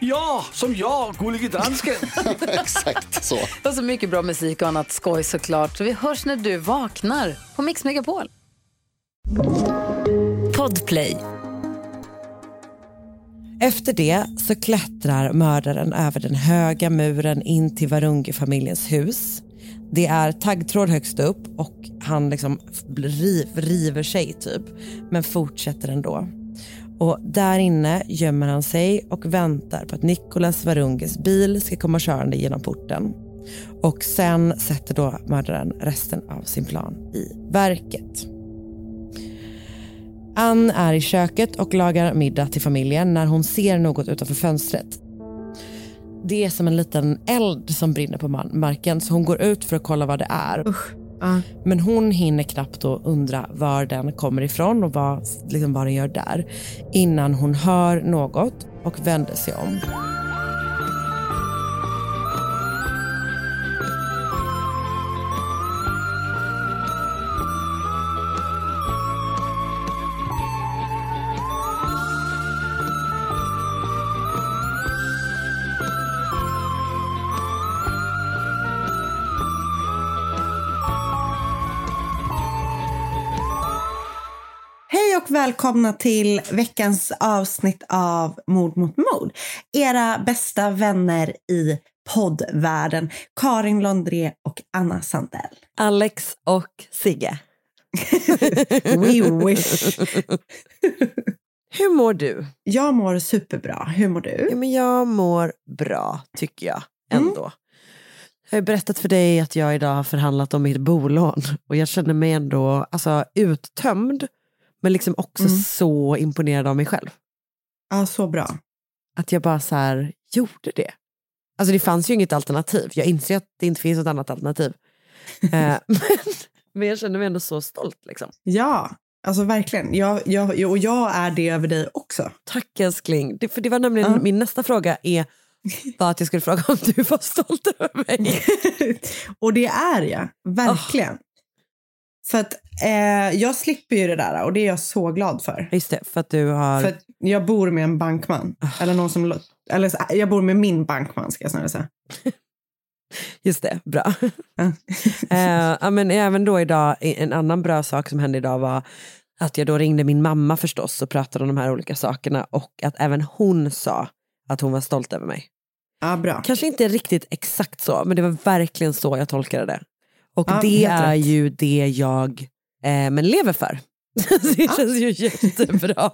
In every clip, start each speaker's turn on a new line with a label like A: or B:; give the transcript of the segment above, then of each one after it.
A: Ja, som jag, gullige dansken.
B: Exakt så.
C: Och så mycket bra musik och annat skoj såklart. Så vi hörs när du vaknar på Mix Megapol.
D: Podplay. Efter det så klättrar mördaren över den höga muren in till Varungi-familjens hus. Det är taggtråd högst upp och han liksom riv, river sig typ, men fortsätter ändå. Och där inne gömmer han sig och väntar på att Nicolas Varunges bil ska komma körande genom porten. Och sen sätter då mördaren resten av sin plan i verket. Ann är i köket och lagar middag till familjen när hon ser något utanför fönstret. Det är som en liten eld som brinner på marken så hon går ut för att kolla vad det är.
E: Usch. Uh.
D: Men hon hinner knappt att undra var den kommer ifrån och vad, liksom vad den gör där innan hon hör något och vänder sig om.
E: Välkomna till veckans avsnitt av Mord mot mord. Era bästa vänner i poddvärlden. Karin Londré och Anna Sandell.
D: Alex och Sigge.
E: We wish.
D: Hur mår du?
E: Jag mår superbra. Hur mår du?
D: Ja, men jag mår bra, tycker jag ändå. Mm. Jag har berättat för dig att jag idag har förhandlat om mitt bolån och jag känner mig ändå alltså, uttömd men liksom också mm. så imponerad av mig själv.
E: Ja, så bra.
D: Att jag bara så här, gjorde det. Alltså det fanns ju inget alternativ. Jag inser att det inte finns något annat alternativ. eh, men, men jag känner mig ändå så stolt. Liksom.
E: Ja, alltså verkligen. Jag, jag, och jag är det över dig också.
D: Tack älskling. Det, för det var nämligen uh. min nästa fråga är var att jag skulle fråga om du var stolt över mig.
E: och det är jag, verkligen. Oh. För att eh, jag slipper ju det där och det är jag så glad för.
D: Just det, för att du har...
E: För att jag bor med en bankman. Oh. Eller någon som... Eller jag bor med min bankman ska jag snarare säga.
D: Just det, bra. eh, men även då idag, en annan bra sak som hände idag var att jag då ringde min mamma förstås och pratade om de här olika sakerna och att även hon sa att hon var stolt över mig.
E: Ja, bra.
D: Kanske inte riktigt exakt så, men det var verkligen så jag tolkade det. Och ja, det är rätt. ju det jag eh, men lever för. det ja. känns ju jättebra.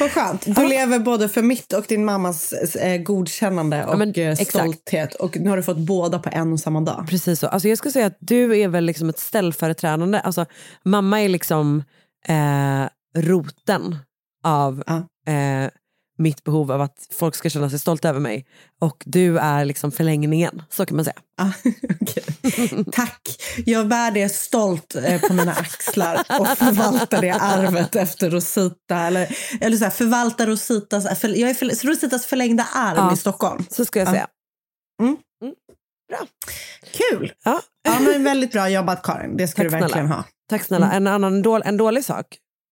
E: Vad skönt. Du ja. lever både för mitt och din mammas eh, godkännande och ja, men, eh, stolthet. Och nu har du fått båda på en och samma dag.
D: Precis så. Alltså jag skulle säga att du är väl liksom ett ställföreträdande. Alltså, mamma är liksom eh, roten av ja. eh, mitt behov av att folk ska känna sig stolta över mig. Och du är liksom förlängningen, så kan man säga.
E: Ah, okay. Tack! Jag bär det stolt eh, på mina axlar och förvaltar det arvet efter Rosita. Eller, eller så här, förvaltar Rositas, för, jag är för, Rositas förlängda arm ja, i Stockholm.
D: Så ska jag säga.
E: Mm. Mm. Bra. Kul! Ja. ja, men väldigt bra jobbat Karin, det ska Tack du verkligen
D: snälla.
E: ha.
D: Tack snälla. Mm. En annan dålig, en dålig sak.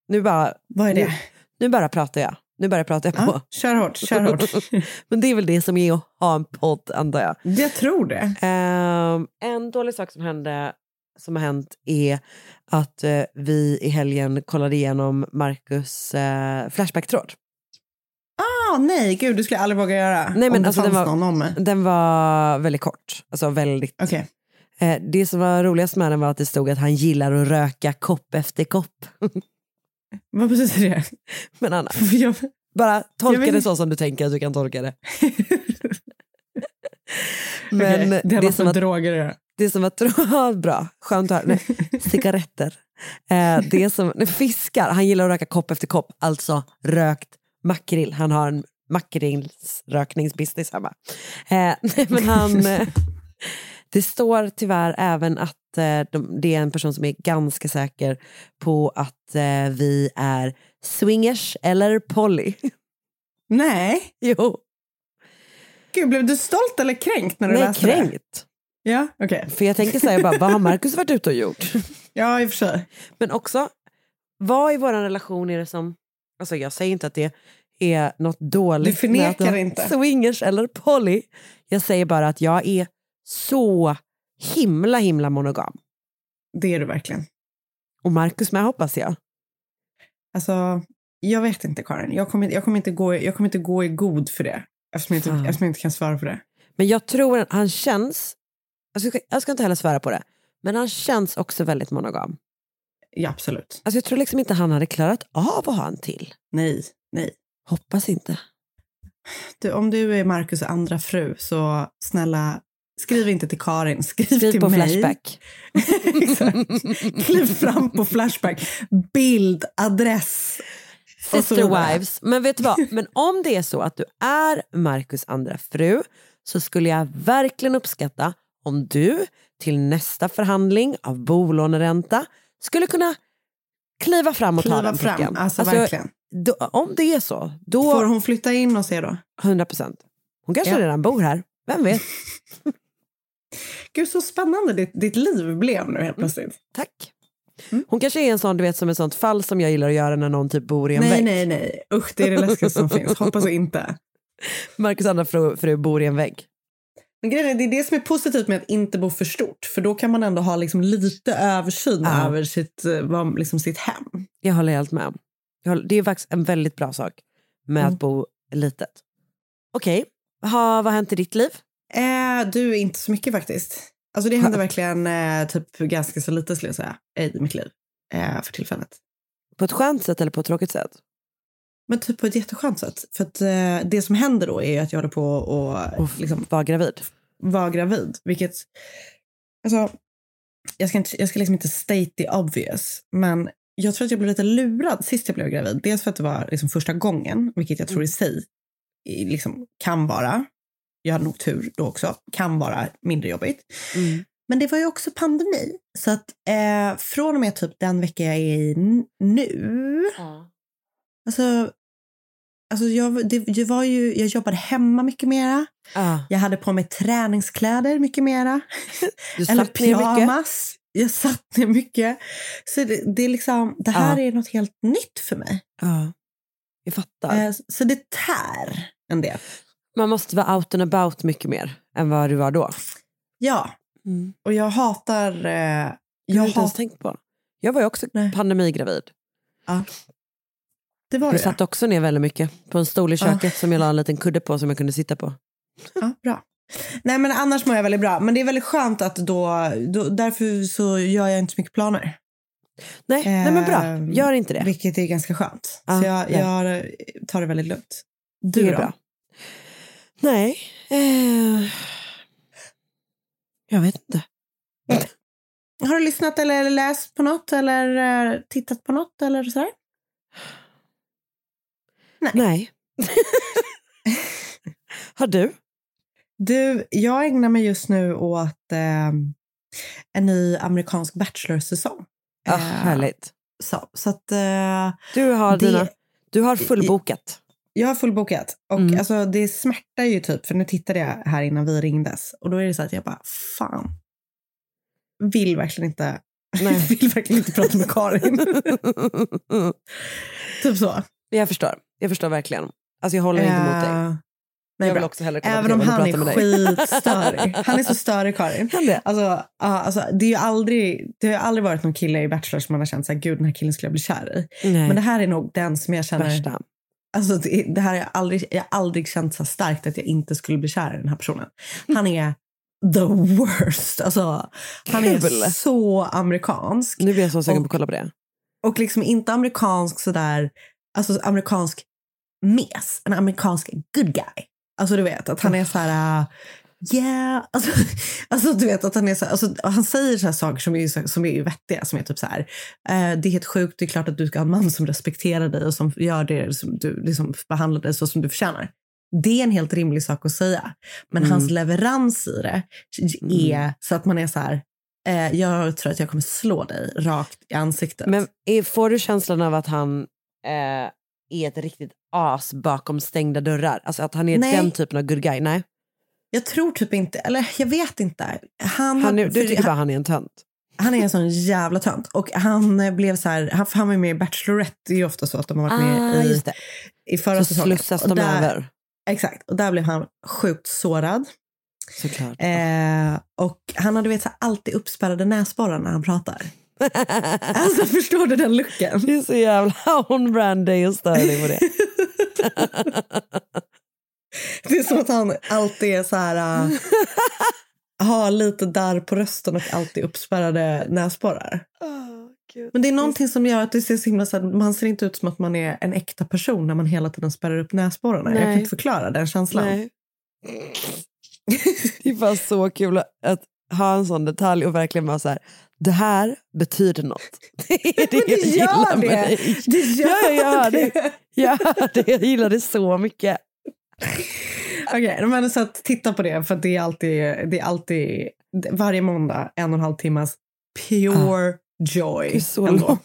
D: Nu bara,
E: Vad är det?
D: Nu, nu bara pratar jag. Nu börjar jag prata på.
E: Ja, kör hårt, kör hårt.
D: Men det är väl det som är att ha en podd antar jag.
E: Jag tror det.
D: Um, en dålig sak som hände som har hänt är att uh, vi i helgen kollade igenom Marcus uh, Flashback-tråd.
E: Ah, nej, gud, det skulle jag aldrig våga göra.
D: Nej, men
E: om
D: alltså,
E: det
D: den,
E: var, någon om
D: den var väldigt kort. Alltså väldigt.
E: Okay.
D: Uh, det som var roligast med den var att det stod att han gillar att röka kopp efter kopp.
E: Vad betyder det?
D: Men Anna, Bara tolka
E: Jag
D: det så som du tänker att du kan tolka det. Men
E: Okej, det
D: det, är som att,
E: droger att göra.
D: det är som att... Bra, skönt att höra. Cigaretter. Eh, det är som nej, fiskar. Han gillar att röka kopp efter kopp, alltså rökt makrill. Han har en makrillsrökningsbusiness hemma. Eh, nej, men han, det står tyvärr även att eh, de, det är en person som är ganska säker på att eh, vi är swingers eller poly.
E: Nej,
D: jo,
E: Gud, blev du stolt eller kränkt när du
D: nej
E: läste det?
D: kränkt.
E: Ja, okej.
D: För jag tänker så här, jag bara, vad har Markus varit ute och gjort?
E: Ja, i och för sig.
D: Men också, vad i vår relation är det som... Alltså jag säger inte att det är något dåligt.
E: Du förnekar
D: med att
E: inte.
D: Swingers eller poly. Jag säger bara att jag är så himla himla monogam.
E: Det är du verkligen.
D: Och Markus med hoppas jag.
E: Alltså, jag vet inte Karin. Jag kommer, jag kommer, inte, gå, jag kommer inte gå i god för det. Eftersom jag, inte, eftersom jag inte kan svara på det.
D: Men jag tror att han känns, alltså jag, ska, jag ska inte heller svära på det, men han känns också väldigt monogam.
E: Ja, absolut.
D: Alltså jag tror liksom inte han hade klarat av att ha en till.
E: Nej, nej.
D: Hoppas inte.
E: Du, om du är Markus andra fru, så snälla, skriv inte till Karin. Skriv,
D: Skriv
E: till
D: på
E: mig.
D: Flashback.
E: Kliv fram på Flashback. Bild, adress.
D: Sister wives. Men vet du vad? Men om det är så att du är Markus andra fru så skulle jag verkligen uppskatta om du till nästa förhandling av bolåneränta skulle kunna kliva fram och ta
E: Kliva
D: den
E: fram.
D: pucken.
E: Alltså, verkligen.
D: då, om det är så, då
E: Får hon flytta in och se då?
D: 100 procent. Hon kanske
E: Ja.
D: redan bor här. Vem vet?
E: Gud, så spännande ditt, ditt liv blev nu
D: Mm.
E: helt plötsligt.
D: Tack.
E: Mm.
D: Hon kanske är en sån, du vet, som ett sånt fall som jag gillar att göra när någon typ bor i en
E: Nej,
D: vägg.
E: nej, nej. Usch, det är det läskigaste som finns. Hoppas inte.
D: Markus andra fru, fru bor i en vägg.
E: Men grejen är, det är det som är positivt med att inte bo för stort. För då kan man ändå ha liksom lite översyn
D: Ja.
E: över sitt, eh, vad- liksom sitt hem.
D: Jag håller helt med. Håller, det är faktiskt en väldigt bra sak med
E: Mm.
D: att bo litet. Okej, ha, vad har hänt i ditt liv?
E: Eh, du, inte så mycket faktiskt. Alltså det händer verkligen eh, typ ganska så lite skulle jag säga i mitt liv eh, för tillfället.
D: På ett skönt sätt eller på ett tråkigt sätt?
E: Men typ på ett jätteskönt sätt. För att eh, det som händer då är att jag håller på och
D: Och
E: liksom
D: vara gravid?
E: vara gravid. Vilket, alltså, jag ska, inte, jag ska liksom inte state the obvious, men jag tror att jag blev lite lurad sist jag blev gravid. Dels för att det var liksom första gången, vilket jag tror i sig liksom, kan vara, jag hade nog tur då också, kan vara mindre jobbigt.
D: Mm.
E: Men det var ju också pandemi. Så att eh, från och med typ den vecka jag är i nu, alltså, alltså jag, det, det var ju, jag jobbade hemma mycket mera.
D: Ah,
E: Jag hade på mig träningskläder mycket mera. Eller pyjamas. Jag satt ner mycket. Så det, det, är liksom, det här är något helt nytt för mig.
D: Ja, jag fattar.
E: Eh, Så det tär en del.
D: Man måste vara out and about mycket mer än vad du var då.
E: Ja,
D: Mm.
E: och jag hatar... eh,
D: Jag har inte ens tänkt på. Jag var ju också
E: Nej.
D: pandemigravid.
E: det var
D: Jag
E: det.
D: satt också ner väldigt mycket på en stol i köket som jag la en liten kudde på som jag kunde sitta på.
E: Ja, bra. Nej, men annars mår jag väldigt bra. Men det är väldigt skönt att då, då... Därför så gör jag inte så mycket planer.
D: Nej, nej men bra.
E: Ehm,
D: Gör inte det.
E: Vilket är ganska skönt.
D: Ja,
E: så jag,
D: ja.
E: jag tar det väldigt lugnt. Du
D: det är
E: då?
D: bra. Nej. Eh, jag vet inte.
E: Har du lyssnat eller läst på något eller eh, tittat på något eller sådär?
D: Nej. Har du?
E: Du, jag ägnar mig just nu åt eh, en ny amerikansk bachelor-säsong.
D: Ja,
E: Eh,
D: härligt.
E: Så, så att eh,
D: Du har,
E: det-
D: dina, du har fullbokat.
E: Jag har fullbokat. Och
D: Mm.
E: alltså, det smärtar ju typ, för nu tittade jag här innan vi ringdes. Och då är det så att jag bara, fan. Vill verkligen inte,
D: Nej.
E: vill verkligen inte prata med Karin. typ så.
D: jag förstår. Jag förstår verkligen. Alltså jag håller inte emot dig.
E: Nej,
D: jag vill också hellre
E: Även om han
D: att
E: är skitstörig. Han är så störig, Karin. Alltså, ja, alltså, det, är ju aldrig, det har aldrig varit någon kille i Bachelor som man har känt så här, gud den här killen skulle jag bli kär i.
D: Nej.
E: Men det här är nog den som jag känner,
D: Värsta.
E: Alltså det, det här har jag aldrig, jag har aldrig känt så starkt att jag inte skulle bli kär i den här personen. Han är the worst. Alltså, han
D: Kul.
E: är så amerikansk.
D: Nu blir jag så sugen på att kolla på det.
E: Och liksom inte amerikansk sådär, alltså amerikansk mes, en amerikansk good guy. Alltså du vet att han är så här... Yeah, alltså, alltså du vet att han är så, alltså, han säger så här saker som är, som är vettiga, som är typ så här, eh, det är helt sjukt, det är klart att du ska ha en man som respekterar dig och som gör det, som du liksom behandlar dig så som du förtjänar. Det är en helt rimlig sak att säga. Men
D: Mm.
E: hans leverans i det är så att man är så här, eh, jag tror att jag kommer slå dig rakt i ansiktet.
D: Men är, får du känslan av att han eh, är ett riktigt as bakom stängda dörrar? Alltså att han är
E: Nej.
D: den typen av good guy? Nej.
E: Jag tror typ inte, eller jag vet inte. Han,
D: Han är, du tycker bara han är en tönt?
E: Han är en sån jävla tönt. Och han blev så här, han, han var med i Bachelorette, det är ju ofta så att de har varit med
D: Ah,
E: i,
D: just det.
E: i förra
D: Så
E: säsongen.
D: slussas
E: Och
D: de
E: där,
D: över.
E: Exakt, och där blev han sjukt sårad.
D: Såklart.
E: Eh, och han hade vet, så här, alltid uppspärrade näsborrar när han pratar. Alltså förstår du den looken?
D: Det är så jävla on-brand day och stör dig på det.
E: Det är som att han alltid är så här, uh, har lite där på rösten och alltid uppspärrade näsborrar. Men det är någonting som gör att det ser så himla så här, man ser inte ut som att man är en äkta person när man hela tiden spärrar upp näsborrarna. Jag kan
D: Nej.
E: inte förklara den känslan.
D: Nej. Det är bara så kul att ha en sån detalj och verkligen vara så här, det här betyder något. Det är det jag
E: det
D: gillar
E: gör
D: med
E: det.
D: dig.
E: Det gör
D: ja, jag gör det.
E: det.
D: Jag hör det. Jag gillar det så mycket.
E: Okej, men så titta på det för det är alltid, det är alltid varje måndag en och en halv timmas pure joy.
D: Det är så
E: ändå.
D: långt.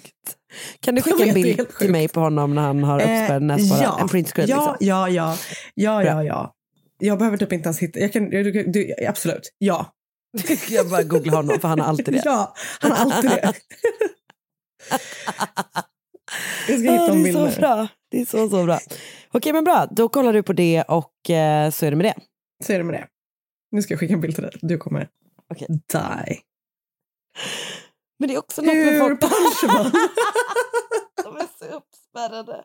D: Kan du skicka en bild till mig på honom när han har uppspärrad näsborre?
E: ja.
D: En printscreen
E: ja,
D: liksom.
E: ja, ja, ja, ja, ja. Jag behöver typ inte ens hitta, jag kan, du, du, absolut, ja.
D: Jag bara googlar honom för han har alltid det.
E: Ja, han har alltid det. jag ska hitta
D: Ah,
E: en
D: det är
E: bild
D: så
E: nu.
D: bra. Det är så, så bra. Okej, men bra. Då kollar du på det och eh, så är det med det.
E: Så är det med det. Nu ska jag skicka en bild till dig. Du kommer
D: Okej.
E: die.
D: Men det är också något med
E: Hur
D: folk.
E: punchable?
D: De är så uppspärrade.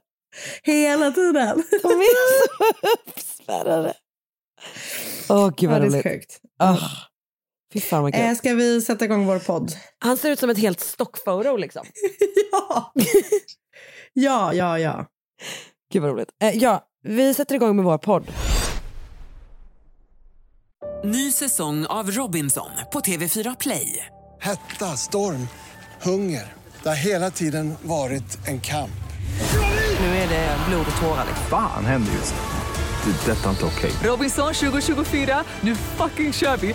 E: Hela tiden.
D: De är så uppspärrade. Åh, gud
E: Ja,
D: vad
E: det är
D: roligt.
E: sjukt.
D: Oh, fan vad.
E: Eh, ska vi sätta igång vår podd?
D: Han ser ut som ett helt stockphoto liksom.
E: ja. ja, ja, ja.
D: Gud vad roligt. Eh, ja, vi sätter igång med vår podd.
F: Ny säsong av Robinson på TV4 Play.
G: Hetta, storm, hunger. Det har hela tiden varit en kamp.
D: Nu är det blod och tårar. Liksom.
H: Fan händer just nu. Det. är Detta är inte okej.
F: Robinson 2024, nu fucking kör vi!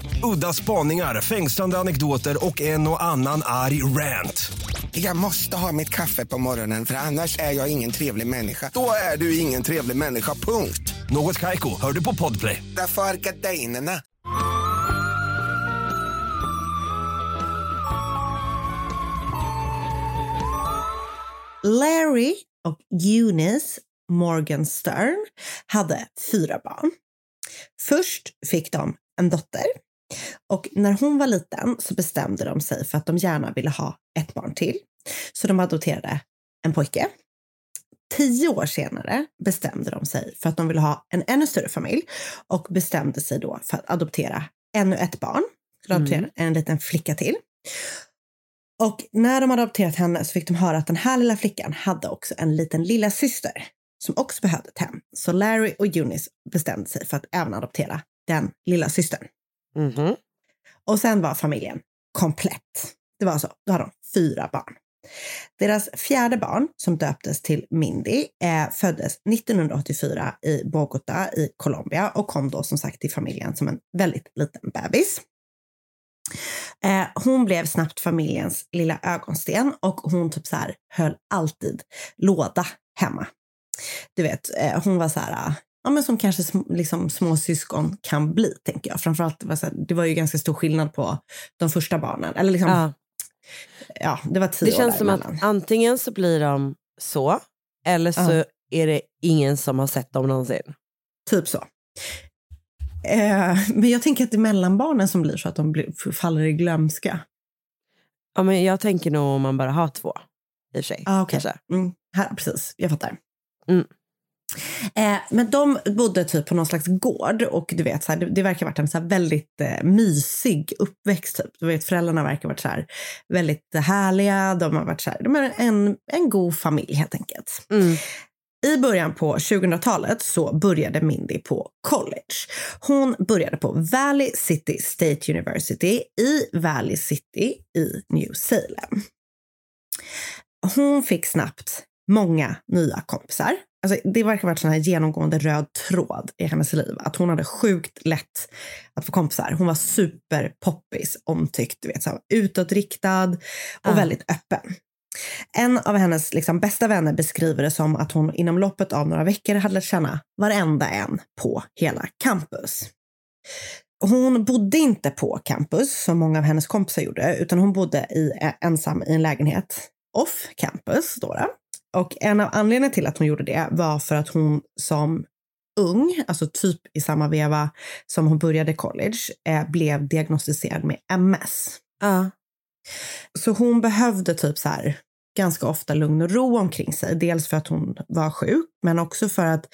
I: Udda spaningar, fängslande anekdoter och en och annan arg rant.
G: Jag måste ha mitt kaffe på morgonen för annars är jag ingen trevlig människa. Då är du ingen trevlig människa, punkt.
I: Något Kaiko, hör du på Podplay.
G: Därför är gardinerna.
E: Larry och Eunice Morgenstern hade fyra barn. Först fick de en dotter och när hon var liten så bestämde de sig för att de gärna ville ha ett barn till. Så de adopterade en pojke. Tio år senare bestämde de sig för att de ville ha en ännu större familj och bestämde sig då för att adoptera ännu ett barn. De adopterade en liten flicka till. Och när de hade adopterat henne så fick de höra att den här lilla flickan hade också en liten lilla syster som också behövde ett hem. Så Larry och Eunice bestämde sig för att även adoptera den lilla systern.
D: Mhm.
E: Och sen var familjen komplett. Det var så, då hade de fyra barn. Deras fjärde barn, som döptes till Mindy, eh, föddes 1984 i Bogotá i Colombia och kom då som sagt till familjen som en väldigt liten bebis. Eh, hon blev snabbt familjens lilla ögonsten och hon typ så här höll alltid låda hemma. Du vet, eh, hon var så här, ja men som kanske liksom små syskon kan bli, tänker jag. Framförallt, det var, så här, det var ju ganska stor skillnad på de första barnen. Eller liksom, ja,
D: Ja.
E: det var tio
D: Det
E: år
D: känns som
E: däremellan.
D: att antingen så blir de så, eller så
E: Ja.
D: är det ingen som har sett dem någonsin.
E: Typ så. Eh, men jag tänker att det är mellanbarnen som blir så att de blir, faller i glömska.
D: Ja, men jag tänker nog om man bara har två. I och för sig.
E: Ah, okay.
D: kanske.
E: mm, här, precis, jag fattar.
D: Mm.
E: Eh, men de bodde typ på någon slags gård och du vet, så här, det, det verkar ha varit en så här väldigt eh, mysig uppväxt. Typ. Du vet, föräldrarna verkar ha varit så här, väldigt härliga. De har varit så här, de är en, en god familj helt enkelt.
D: Mm.
E: I början på 2000-talet så började Mindy på college. Hon började på Valley City State University i Valley City i New Salem. Hon fick snabbt många nya kompisar. Alltså, det verkar ha varit en genomgående röd tråd i hennes liv. Att hon hade sjukt lätt att få kompisar. Hon var superpoppis, omtyckt, du vet, så här, utåtriktad och
D: Ah.
E: väldigt öppen. En av hennes liksom, bästa vänner beskriver det som att hon inom loppet av några veckor hade lärt känna varenda en på hela campus. Hon bodde inte på campus som många av hennes kompisar gjorde, utan hon bodde i, eh, ensam i en lägenhet off campus. Då då. Och en av anledningarna till att hon gjorde det var för att hon som ung, alltså typ i samma veva som hon började college, eh, blev diagnostiserad med MS.
D: Ja.
E: Så hon behövde typ så här ganska ofta lugn och ro omkring sig. Dels för att hon var sjuk, men också för att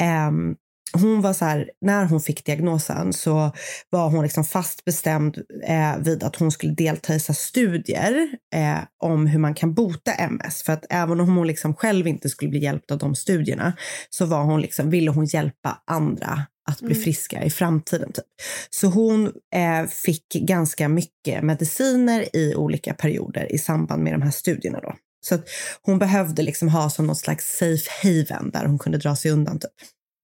E: ehm, hon var så här, när hon fick diagnosen så var hon liksom fast bestämd eh, vid att hon skulle delta i studier eh, om hur man kan bota MS. För att även om hon liksom själv inte skulle bli hjälpt av de studierna så var hon liksom, ville hon hjälpa andra att bli
D: Mm.
E: friska i framtiden. Typ. Så hon eh, fick ganska mycket mediciner i olika perioder i samband med de här studierna. Då. Så att hon behövde liksom ha som något slags safe haven där hon kunde dra sig undan. Typ.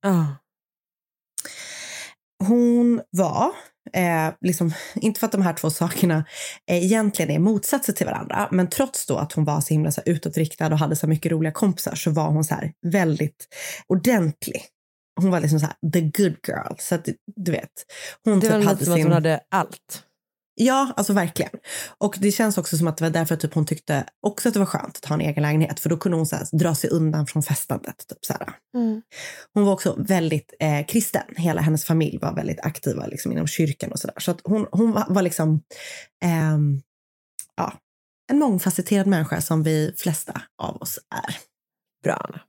D: Ja.
E: Hon var, eh, liksom, inte för att de här två sakerna eh, egentligen är motsatser till varandra, men trots då att hon var så himla så här, utåtriktad och hade så mycket roliga kompisar så var hon så här väldigt ordentlig. Hon var liksom så här, the good girl. Så att du vet. Hon
D: Det
E: typ
D: var
E: hade
D: lite som att
E: sin...
D: hon hade allt.
E: Ja, alltså verkligen. Och det känns också som att det var därför typ hon tyckte också att det var skönt att ha en egen lägenhet. För då kunde hon så här, dra sig undan från festandet. Typ, så här. Hon var också väldigt eh, kristen. Hela hennes familj var väldigt aktiva liksom, inom kyrkan och sådär. Så att hon, hon var, var liksom ehm, ja, en mångfacetterad människa som vi flesta av oss är.
D: Bra, Anna.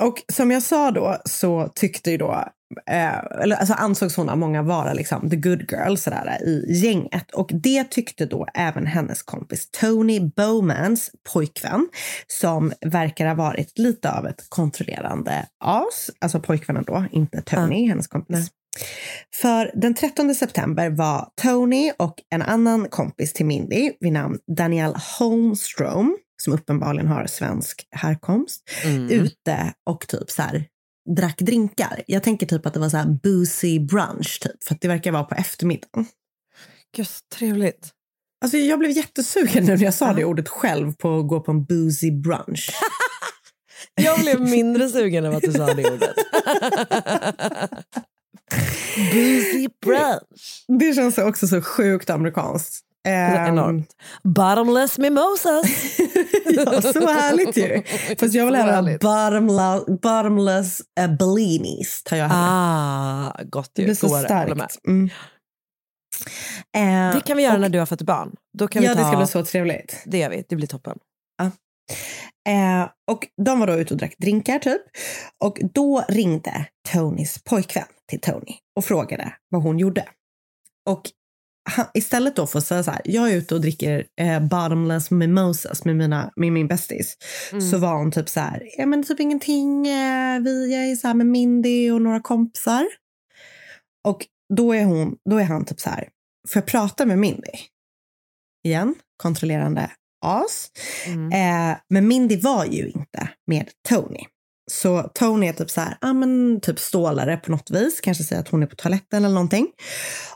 E: Och som jag sa då så tyckte ju då, eh, eller alltså ansågs hon av många vara liksom the good girl sådär, i gänget. Och det tyckte då även hennes kompis Tony Bowmans pojkvän som verkar ha varit lite av ett kontrollerande as. Alltså pojkvännen då, inte Tony, hennes kompis. För den 13 september var Tony och en annan kompis till Mindy vid namn Danielle Holmstrom, som uppenbarligen har svensk härkomst,
D: Mm.
E: ute och typ så här drack drinkar. Jag tänker typ att det var så här boozy brunch typ, för att det verkar vara på eftermiddagen.
D: Gud, trevligt.
E: Alltså jag blev jättesugen nu när jag sa det ordet själv på att gå på en boozy brunch.
D: Jag blev mindre sugen av att du sa det ordet. Boozy brunch.
E: Det känns också så sjukt amerikanskt. Ehm,
D: Enormt. Bottomless mimosas.
E: ja, så härligt ju. Fast jag vill
D: härligt.
E: bottomless, bottomless uh, bellinis. Tar jag hellre.
D: Ah, gott
E: det
D: ju.
E: blir så
D: Godare,
E: starkt. Mm. Eh,
D: Det kan vi göra
E: och-
D: när du har fått barn. Då kan
E: ja,
D: vi ta...
E: det ska bli så trevligt.
D: Det gör vi. Det blir toppen.
E: Eh, och de var då ute och drack drinkar typ. Och då ringde Tonys pojkvän till Tony och frågade vad hon gjorde. Och han, istället då för att säga så här, jag är ute och dricker eh, bottomless mimosas med, mina, med min bästis.
D: Mm.
E: Så var hon typ så här, ja men typ ingenting, eh, vi är så här med Mindy och några kompisar. Och då är, hon, då är han typ så här, får jag prata med Mindy? Igen, kontrollerande as.
D: Mm.
E: Eh, men Mindy var ju inte med Tony. Så Tony är typ så här, ja men typ stålare på något vis, kanske säger att hon är på toaletten eller någonting.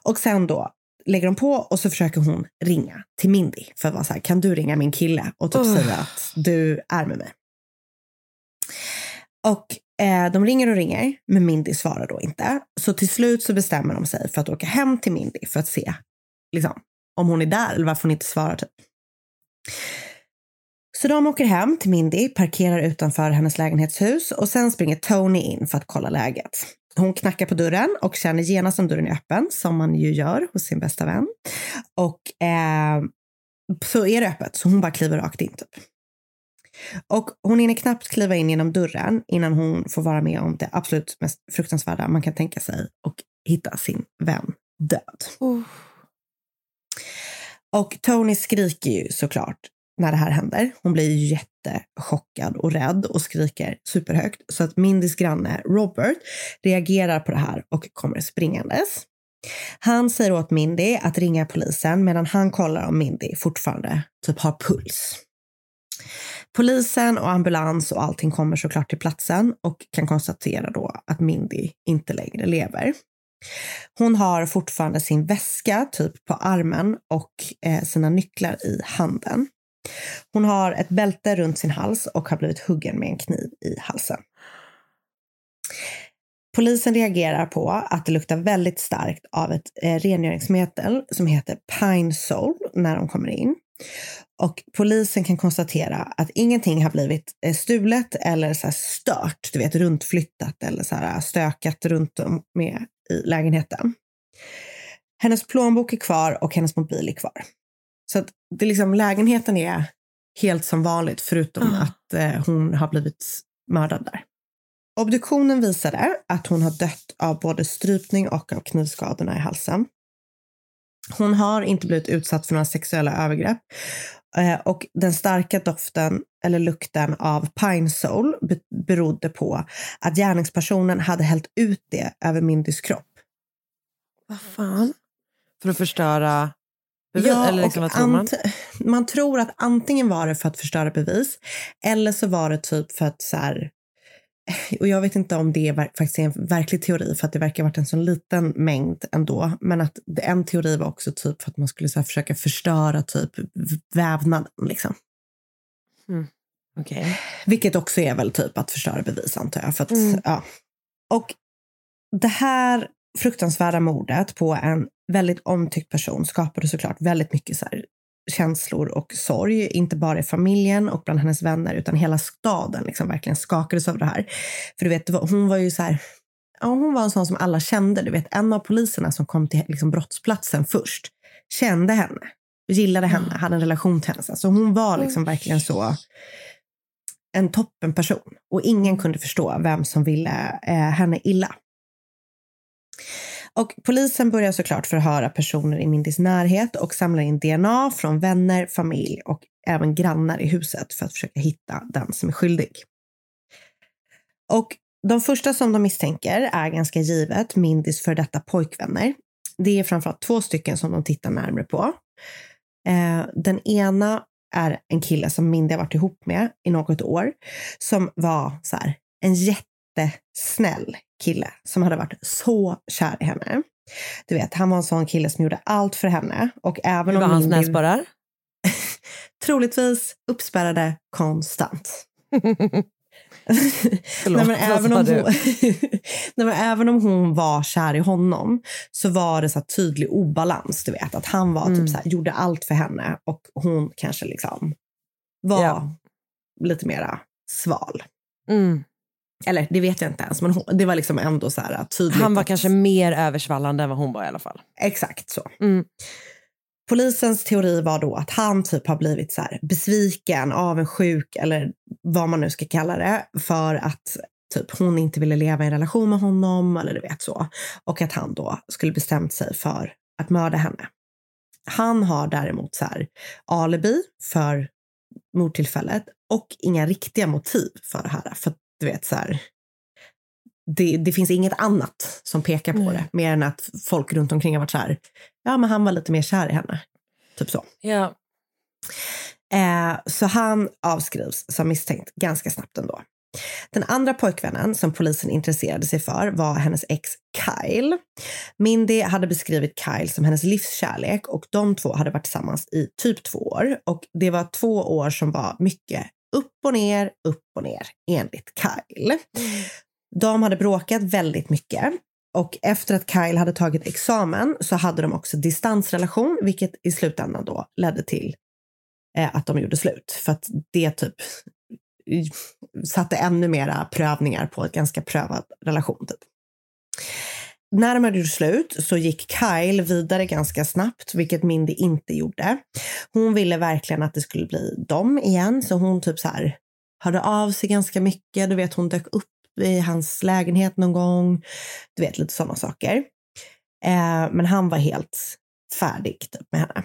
E: Och sen då lägger de på och så försöker hon ringa till Mindy för att vara så här, kan du ringa min kille och typ
D: Ugh.
E: säga att du är med mig. Och eh, de ringer och ringer, men Mindy svarar då inte. Så till slut så bestämmer de sig för att åka hem till Mindy för att se liksom, om hon är där eller varför hon inte svarar. Typ. Så de åker hem till Mindy, parkerar utanför hennes lägenhetshus och sen springer Tony in för att kolla läget. Hon knackar på dörren och känner genast om dörren är öppen, som man ju gör hos sin bästa vän. Och eh, så är det öppet, så hon bara kliver rakt in. Typ. Och hon hinner knappt kliva in genom dörren innan hon får vara med om det absolut mest fruktansvärda man kan tänka sig och hitta sin vän död. Och Tony skriker ju såklart när det här händer. Hon blir jättechockad och rädd och skriker superhögt så att Mindys granne Robert reagerar på det här och kommer springandes. Han säger åt Mindy att ringa polisen medan han kollar om Mindy fortfarande typ har puls. Polisen och ambulans och allting kommer såklart till platsen och kan konstatera då att Mindy inte längre lever. Hon har fortfarande sin väska typ på armen och eh, sina nycklar i handen. Hon har ett bälte runt sin hals och har blivit huggen med en kniv i halsen. Polisen reagerar på att det luktar väldigt starkt av ett eh, rengöringsmedel som heter Pine soul när de kommer in. Och polisen kan konstatera att ingenting har blivit eh, stulet eller så stört, du vet runtflyttat eller så här stökat runt om med i lägenheten. Hennes plånbok är kvar och hennes mobil är kvar. Så att det liksom, lägenheten är helt som vanligt förutom
D: Ah.
E: att eh, hon har blivit mördad där. Obduktionen visade att hon har dött av både strypning och av knivskadorna i halsen. Hon har inte blivit utsatt för några sexuella övergrepp eh, och den starka doften eller lukten av pine sol be- berodde på att gärningspersonen hade hällt ut det över Mindys kropp.
D: Vad fan? För att förstöra bevis?
E: Ja,
D: eller liksom, vad tror man?
E: man tror att antingen var det för att förstöra bevis eller så var det typ för att så här, och jag vet inte om det är faktiskt är en verklig teori för att det verkar ha varit en sån liten mängd ändå. Men att en teori var också typ för att man skulle så försöka förstöra typ vävnaden liksom.
D: Okej.
E: Vilket också är väl typ att förstöra bevis antar jag. För att,
D: Mm.
E: ja. Och det här fruktansvärda mordet på en väldigt omtyckt person skapade såklart väldigt mycket så här känslor och sorg, inte bara i familjen och bland hennes vänner utan hela staden liksom verkligen skakades av det här. För du vet, hon var ju så här, ja, hon var en sån som alla kände. Du vet, en av poliserna som kom till liksom, brottsplatsen först kände henne, gillade henne, hade en relation till henne. Så hon var liksom verkligen så en toppenperson och ingen kunde förstå vem som ville eh, henne illa. Och polisen börjar såklart förhöra personer i Mindys närhet och samlar in DNA från vänner, familj och även grannar i huset för att försöka hitta den som är skyldig. Och de första som de misstänker är ganska givet Mindys för detta pojkvänner. Det är framförallt två stycken som de tittar närmare på. Eh, den ena är en kille som Mindy har varit ihop med i något år som var så här, en jättesnäll kille som hade varit så kär i henne. Du vet, han var en sån kille som gjorde allt för henne. Och även
D: Hur
E: om
D: var hans
E: Mindy-
D: näsborrar?
E: Troligtvis uppspärrade konstant.
D: Förlåt,
E: Nej, även, om hon, Nej, även om hon var kär i honom så var det så tydlig obalans. Du vet, att han var
D: Mm.
E: typ så här, gjorde allt för henne och hon kanske liksom var
D: Ja.
E: lite mera sval.
D: Mm.
E: Eller det vet jag inte ens, men hon, det var liksom ändå så här tydligt.
D: Han var
E: att-
D: kanske mer översvallande än vad hon var i alla fall.
E: Exakt så.
D: Mm.
E: Polisens teori var då att han typ har blivit så här besviken, avundsjuk eller vad man nu ska kalla det för att typ hon inte ville leva i en relation med honom eller du vet så. Och att han då skulle bestämt sig för att mörda henne. Han har däremot så här alibi för mordtillfället och inga riktiga motiv för det här. För du vet så här, det, det finns inget annat som pekar på
D: Nej.
E: det mer än att folk runt omkring har varit så här, ja men han var lite mer kär i henne. Typ så.
D: Ja.
E: Eh, så han avskrivs som misstänkt ganska snabbt ändå. Den andra pojkvännen som polisen intresserade sig för var hennes ex Kyle. Mindy hade beskrivit Kyle som hennes livskärlek och de två hade varit tillsammans i typ två år. Och det var två år som var mycket upp och ner, upp och ner enligt Kyle. De hade bråkat väldigt mycket och efter att Kyle hade tagit examen så hade de också distansrelation, vilket i slutändan då ledde till eh, att de gjorde slut. För att det typ satte ännu mera prövningar på ett ganska prövad relation. Typ när de hade gjort slut så gick Kyle vidare ganska snabbt, vilket Mindy inte gjorde. Hon ville verkligen att det skulle bli dem igen, så hon typ så här hörde av sig ganska mycket. Du vet, hon dök upp i hans lägenhet någon gång. Du vet, lite sådana saker. Eh, men han var helt färdig typ, med henne.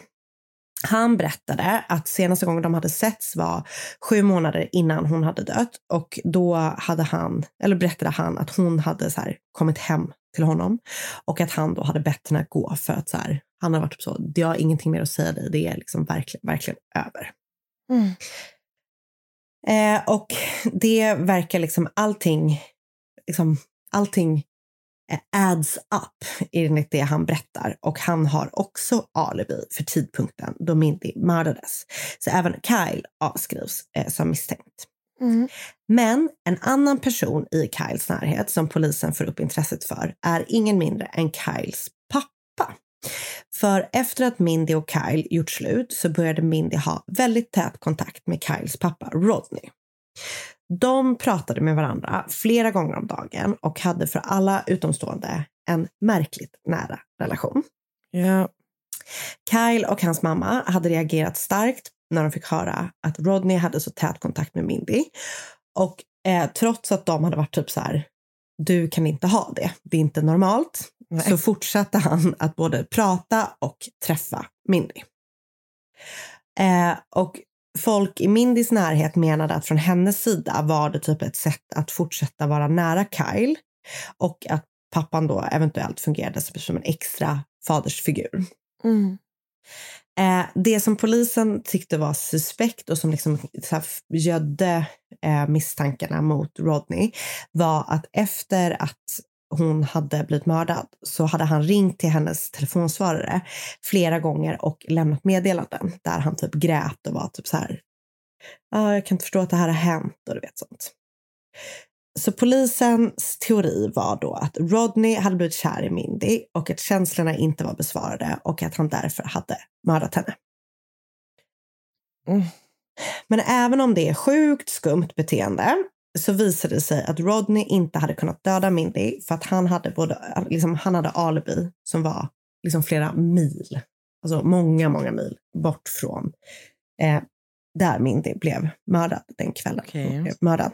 E: Han berättade att senaste gången de hade setts var sju månader innan hon hade dött och då hade han, eller berättade han att hon hade så kommit hem till honom och att han då hade bett henne gå för att så här, han har varit typ så, jag har ingenting mer att säga dig, det är liksom verkligen, verkligen över.
D: Mm.
E: Eh, och det verkar liksom allting, liksom allting adds up enligt det han berättar och han har också alibi för tidpunkten då Mindy mördades. Så även Kyle avskrivs eh, som misstänkt.
D: Mm.
E: Men en annan person i Kyles närhet som polisen får upp intresset för är ingen mindre än Kyles pappa. För efter att Mindy och Kyle gjort slut så började Mindy ha väldigt tät kontakt med Kyles pappa Rodney. De pratade med varandra flera gånger om dagen och hade för alla utomstående en märkligt nära relation.
D: Ja.
E: Kyle och hans mamma hade reagerat starkt när de fick höra att Rodney hade så tät kontakt med Mindy. Och eh, trots att de hade varit typ så här, du kan inte ha det, det är inte normalt,
D: Nej.
E: så fortsatte han att både prata och träffa Mindy. Eh, och folk i Mindys närhet menade att från hennes sida var det typ ett sätt att fortsätta vara nära Kyle och att pappan då eventuellt fungerade som en extra fadersfigur.
D: Mm.
E: Eh, det som polisen tyckte var suspekt och som liksom så gödde eh, misstankarna mot Rodney var att efter att hon hade blivit mördad så hade han ringt till hennes telefonsvarare flera gånger och lämnat meddelanden där han typ grät och var typ så här. Ja, jag kan inte förstå att det här har hänt och du vet sånt. Så polisens teori var då att Rodney hade blivit kär i Mindy och att känslorna inte var besvarade och att han därför hade mördat henne.
D: Mm.
E: Men även om det är sjukt skumt beteende så visade det sig att Rodney inte hade kunnat döda Mindy för att han hade, både, liksom, han hade alibi som var liksom flera mil, alltså många, många mil bort från eh, där Mindy blev mördad den kvällen. Blev mördad.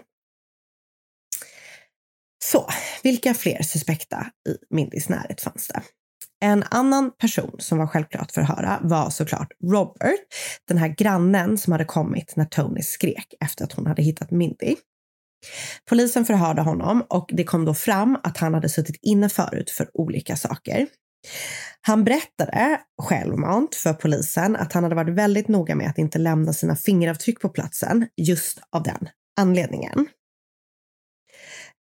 E: Så, vilka fler suspekta i Mindys närhet fanns det? En annan person som var självklart för att höra var såklart Robert, den här grannen som hade kommit när Tony skrek efter att hon hade hittat Mindy. Polisen förhörde honom och det kom då fram att han hade suttit inne förut för olika saker. Han berättade självmant för polisen att han hade varit väldigt noga med att inte lämna sina fingeravtryck på platsen just av den anledningen.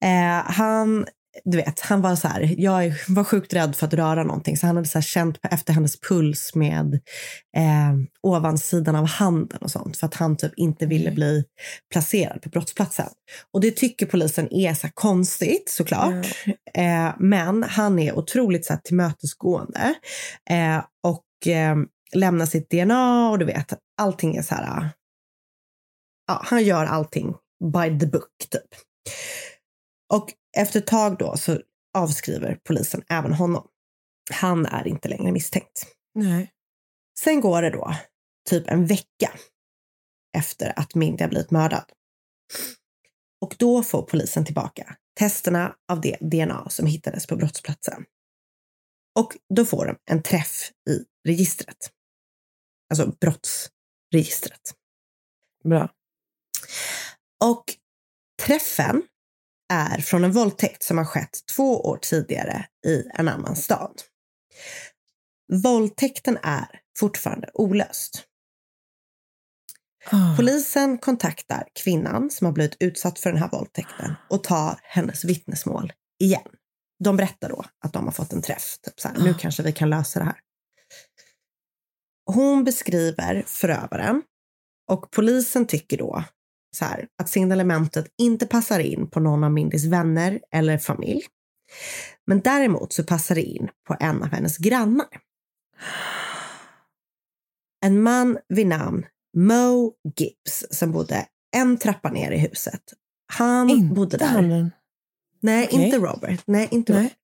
E: Eh, han, du vet, han var så här, jag var sjukt rädd för att röra någonting så han hade så här känt på efter hennes puls med eh, ovansidan av handen och sånt för att han typ inte ville bli placerad på brottsplatsen. Och det tycker polisen är så konstigt såklart. Eh, men han är otroligt så här, tillmötesgående eh, och eh, lämnar sitt DNA och du vet, allting är så här. Ja, han gör allting by the book typ. Och efter ett tag då så avskriver polisen även honom. Han är inte längre misstänkt.
D: Nej.
E: Sen går det då typ en vecka efter att Mindy har blivit mördad. Och då får polisen tillbaka testerna av det DNA som hittades på brottsplatsen. Och då får de en träff i registret. Alltså brottsregistret.
D: Bra.
E: Och träffen är från en våldtäkt som har skett två år tidigare i en annan stad. Våldtäkten är fortfarande olöst.
D: Ah.
E: Polisen kontaktar kvinnan som har blivit utsatt för den här våldtäkten och tar hennes vittnesmål igen. De berättar då att de har fått en träff. Typ så här, nu kanske vi kan lösa det här. Hon beskriver förövaren och polisen tycker då så här, att signalementet inte passar in på någon av Mindys vänner eller familj. Men däremot så passar det in på en av hennes grannar. En man vid namn Mo Gibbs som bodde en trappa ner i huset. Han
D: Inte
E: bodde där.
D: han.
E: Nej,
D: Okej.
E: inte Robert. Nej, inte
D: Nej.
E: Robert.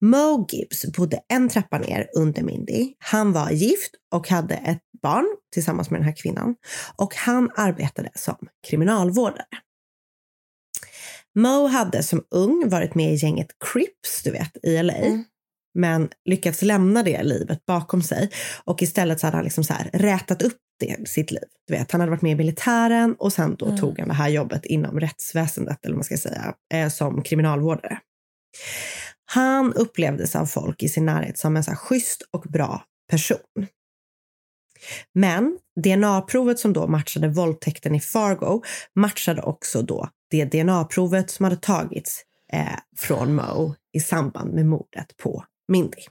E: Mo Gibbs bodde en trappa ner under Mindy. Han var gift och hade ett barn tillsammans med den här kvinnan. Och han arbetade som kriminalvårdare. Mo hade som ung varit med i gänget Crips, du vet, i LA. Men lyckats lämna det livet bakom sig. Och istället så hade han liksom så här rätat upp det, sitt liv. Du vet, han hade varit med i militären och sen då tog han det här jobbet inom rättsväsendet, eller man ska säga, eh, som kriminalvårdare. Han upplevdes av folk i sin närhet som en så här schysst och bra person. Men DNA-provet som då matchade våldtäkten i Fargo matchade också då det DNA-provet som hade tagits eh, från Mo i samband med mordet på Mindy.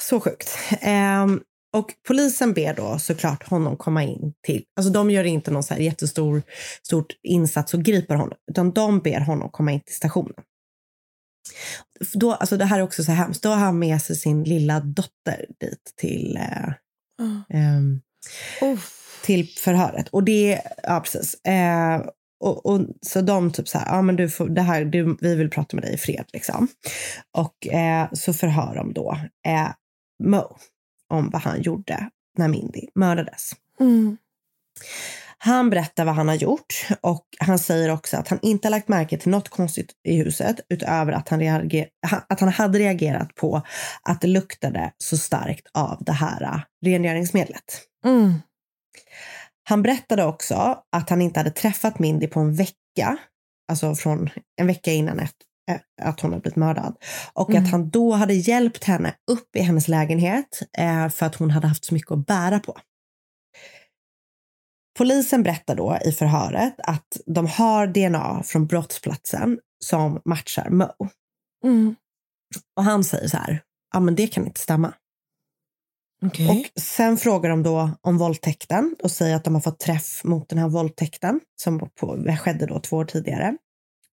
E: Så sjukt. Ehm, och polisen ber då såklart honom komma in till, alltså de gör inte någon så här jättestor stort insats och griper honom, utan de ber honom komma in till stationen. Då, alltså det här är också så hemskt, då har han med sig sin lilla dotter dit till, eh, ehm, till förhöret. Och det, ja precis. Eh, och, och, så de typ så här, ja men du får, det här, du, vi vill prata med dig i fred liksom. Och eh, så förhör de då eh, Mo om vad han gjorde när Mindy mördades. Han berättar vad han har gjort och han säger också att han inte har lagt märke till något konstigt i huset utöver att han, reager, att han hade reagerat på att det luktade så starkt av det här rengöringsmedlet. Han berättade också att han inte hade träffat Mindy på en vecka, alltså från en vecka innan ett, att hon hade blivit mördad. Och att han då hade hjälpt henne upp i hennes lägenhet eh, för att hon hade haft så mycket att bära på. Polisen berättar då i förhöret att de har DNA från brottsplatsen som matchar Mo. Och han säger så här, ja men det kan inte stämma. Och sen frågar de då om våldtäkten och säger att de har fått träff mot den här våldtäkten som på, skedde då två år tidigare.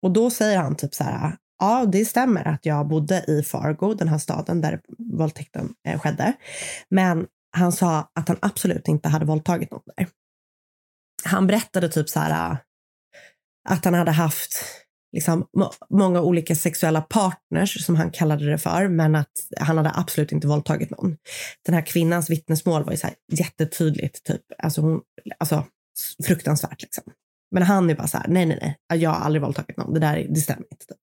E: Och då säger han typ så här, ja det stämmer att jag bodde i Fargo, den här staden där våldtäkten eh, skedde. Men han sa att han absolut inte hade våldtagit någon där. Han berättade typ så här eh, att han hade haft liksom, många olika sexuella partners, som han kallade det för, men att han hade absolut inte våldtagit någon. Den här kvinnans vittnesmål var ju så här jättetydligt, typ. alltså, hon, alltså fruktansvärt. Liksom. Men han är bara så här, nej, nej, nej, jag har aldrig våldtagit någon, det där det stämmer inte. Typ.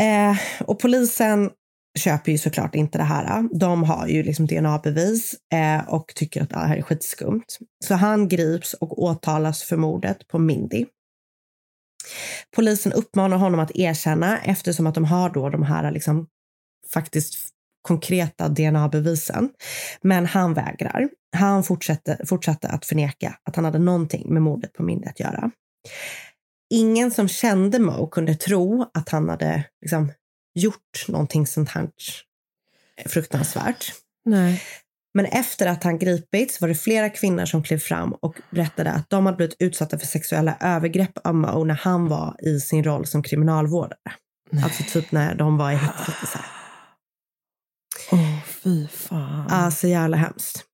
E: Eh, och polisen köper ju såklart inte det här. De har ju liksom DNA-bevis eh, och tycker att det här är skitskumt. Så han grips och åtalas för mordet på Mindy. Polisen uppmanar honom att erkänna eftersom att de har då de här liksom faktiskt konkreta DNA-bevisen. Men han vägrar. Han fortsatte, fortsatte att förneka att han hade någonting med mordet på Mindy att göra. Ingen som kände Mo kunde tro att han hade liksom, gjort någonting sånt här fruktansvärt.
D: Nej.
E: Men efter att han gripits var det flera kvinnor som klev fram och berättade att de hade blivit utsatta för sexuella övergrepp av Mo när han var i sin roll som kriminalvårdare. Alltså typ när de var i häktet.
D: Åh, fy fan.
E: Alltså jävla hemskt.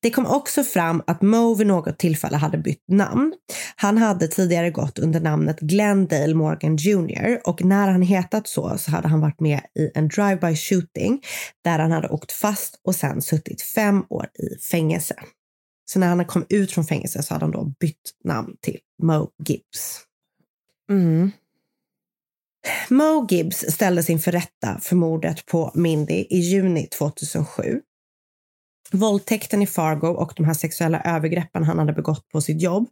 E: Det kom också fram att Mo vid något tillfälle hade bytt namn. Han hade tidigare gått under namnet Glendale Morgan Jr. och när han hetat så så hade han varit med i en drive-by shooting där han hade åkt fast och sen suttit fem år i fängelse. Så när han kom ut från fängelse så hade han då bytt namn till Mo Gibbs.
D: Mm.
E: Mo Gibbs ställdes inför rätta för mordet på Mindy i juni 2007. Våldtäkten i Fargo och de här sexuella övergreppen han hade begått på sitt jobb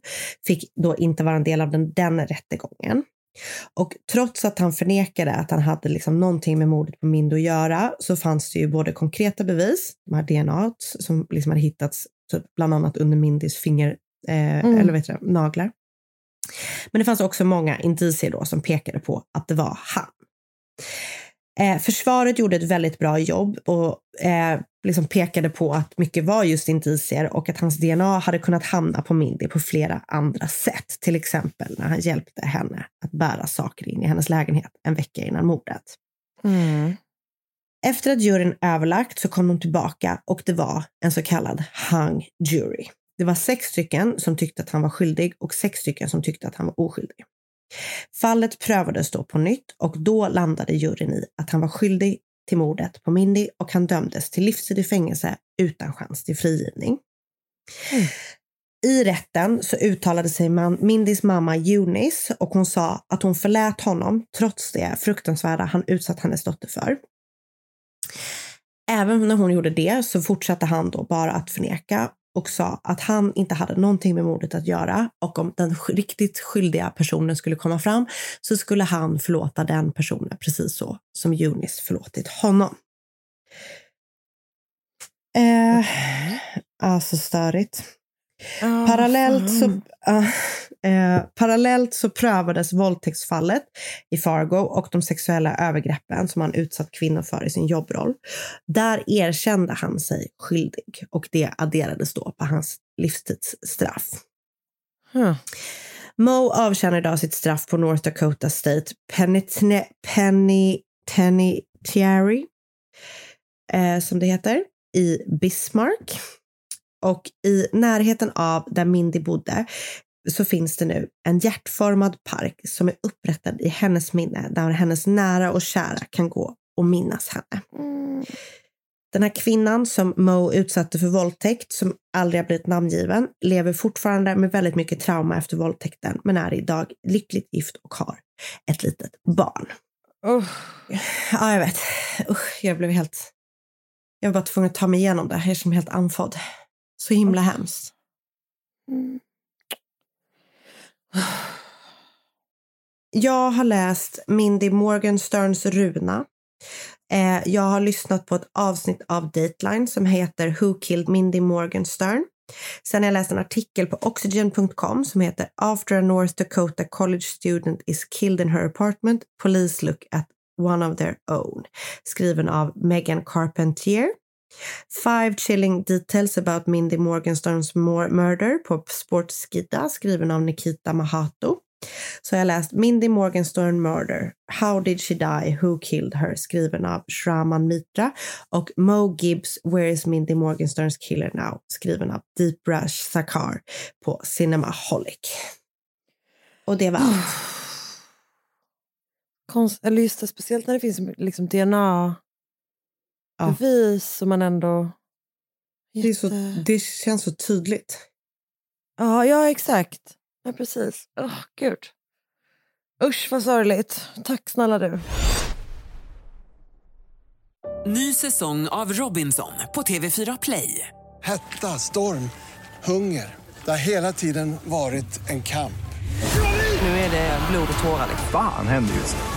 E: fick då inte vara en del av den, den rättegången. Och trots att han förnekade att han hade liksom någonting med mordet på Mindy att göra så fanns det ju både konkreta bevis, de här DNA som liksom hade hittats typ bland annat under Mindys finger, eh,
D: Mm.
E: eller heter det, naglar. Men det fanns också många indicier då som pekade på att det var han. Eh, försvaret gjorde ett väldigt bra jobb och eh, liksom pekade på att mycket var just indicier och att hans DNA hade kunnat hamna på Mindy på flera andra sätt. Till exempel när han hjälpte henne att bära saker in i hennes lägenhet en vecka innan mordet.
D: Mm.
E: Efter att juryn överlagt så kom de tillbaka och det var en så kallad hung jury. Det var sex stycken som tyckte att han var skyldig och sex stycken som tyckte att han var oskyldig. Fallet prövades då på nytt och då landade juryn i att han var skyldig till mordet på Mindy och han dömdes till livstid i fängelse utan chans till frigivning. I rätten så uttalade sig man, Mindys mamma Eunice och hon sa att hon förlät honom trots det fruktansvärda han utsatt hennes dotter för. Även när hon gjorde det så fortsatte han då bara att förneka och sa att han inte hade någonting med mordet att göra och om den riktigt skyldiga personen skulle komma fram så skulle han förlåta den personen precis så som Eunice förlåtit honom. Eh, alltså störigt. Parallellt så, ah, eh, parallellt så prövades våldtäktsfallet i Fargo och de sexuella övergreppen som han utsatt kvinnor för i sin jobbroll. Där erkände han sig skyldig och det adderades då på hans livstidsstraff. Mo avtjänar idag sitt straff på North Dakota State Penitentiary eh, som det heter, i Bismarck. Och i närheten av där Mindy bodde så finns det nu en hjärtformad park som är upprättad i hennes minne där hennes nära och kära kan gå och minnas henne. Den här kvinnan som Mo utsatte för våldtäkt, som aldrig har blivit namngiven, lever fortfarande med väldigt mycket trauma efter våldtäkten, men är idag lyckligt gift och har ett litet barn. Ja, jag vet. Usch, jag blev helt... Jag var bara tvungen att ta mig igenom det. Jag känner mig helt andfådd. Så himla hemskt. Mm. Jag har läst Mindy Morgensterns Runa. Eh, jag har lyssnat på ett avsnitt av Dateline som heter Who Killed Mindy Morgenstern. Sen har jag läst en artikel på oxygen.com som heter After a North Dakota college student is killed in her apartment, police look at one of their own. Skriven av Megan Carpentier. Five chilling details about Mindy Morgensterns murder på Sportskida skriven av Nikita Mahato. Så jag har läst Mindy Morgenstern Murder, How did she die, Who killed her skriven av Shraman Mitra och Mo Gibbs Where is Mindy Morgensterns killer now skriven av Deep Rush Sakar på Cinemaholic. Och det var allt.
D: Konst, eller just det, speciellt när det finns liksom DNA. DNA-bevis som man ändå...
E: Det, är så, det känns så tydligt.
D: Ja, ja exakt. Ja, precis. Åh, gud. Usch vad sorgligt. Tack snälla du.
F: Ny säsong av Robinson på TV4 Play.
J: Hetta, storm, hunger. Det har hela tiden varit en kamp.
F: Nu är det blod och tårar.
H: Fan händer just nu.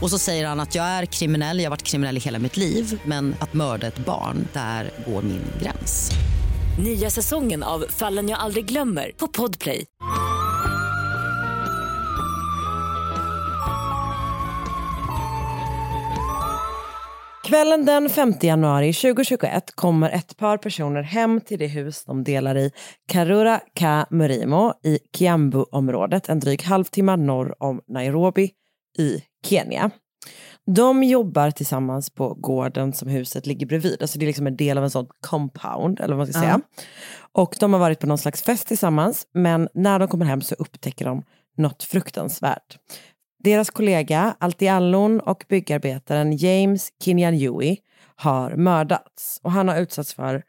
K: Och så säger han att jag är kriminell, jag har varit kriminell i hela mitt liv men att mörda ett barn, där går min gräns.
L: Nya säsongen av Fallen jag aldrig glömmer på Podplay.
D: Kvällen den 5 januari 2021 kommer ett par personer hem till det hus de delar i Karura Ka Murimo i Kiambu-området, en dryg halvtimme norr om Nairobi i Kenya. De jobbar tillsammans på gården som huset ligger bredvid. Alltså det är liksom en del av en sån compound, eller vad man ska säga. Och de har varit på någon slags fest tillsammans, men när de kommer hem så upptäcker de något fruktansvärt. Deras kollega Altiallon och byggarbetaren James Kinyanyui har mördats. Och han har utsatts för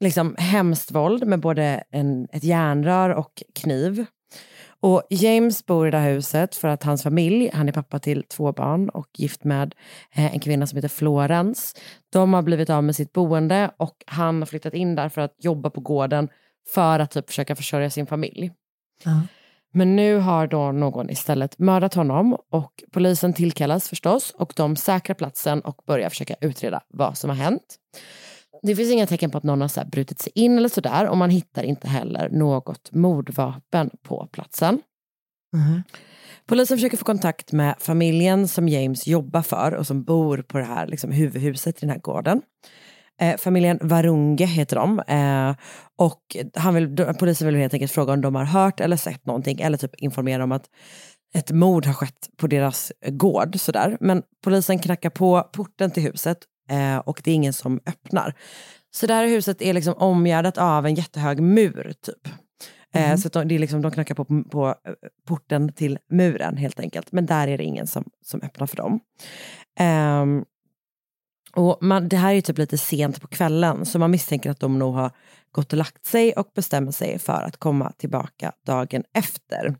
D: liksom hemskt våld med både en, ett järnrör och kniv. Och James bor i det här huset för att hans familj, han är pappa till två barn och gift med eh, en kvinna som heter Florence. De har blivit av med sitt boende och han har flyttat in där för att jobba på gården för att typ försöka försörja sin familj. Men nu har då någon istället mördat honom och polisen tillkallas förstås och de säkrar platsen och börjar försöka utreda vad som har hänt. Det finns inga tecken på att någon har så brutit sig in eller sådär och man hittar inte heller något mordvapen på platsen. Polisen försöker få kontakt med familjen som James jobbar för och som bor på det här liksom, huvudhuset i den här gården. Eh, familjen Varunge heter de. Eh, och han vill, polisen vill helt enkelt fråga om de har hört eller sett någonting eller typ informera om att ett mord har skett på deras gård. Sådär. Men polisen knackar på porten till huset eh, och det är ingen som öppnar. Så det här huset är liksom omgärdat av en jättehög mur typ. Eh,
E: Mhm.
D: så de, det är liksom, de knackar på, på eh, porten till muren helt enkelt. Men där är det ingen som, som öppnar för dem. Ehm, och man, det här är typ lite sent på kvällen så man misstänker att de nog har gått och lagt sig och bestämmer sig för att komma tillbaka dagen efter.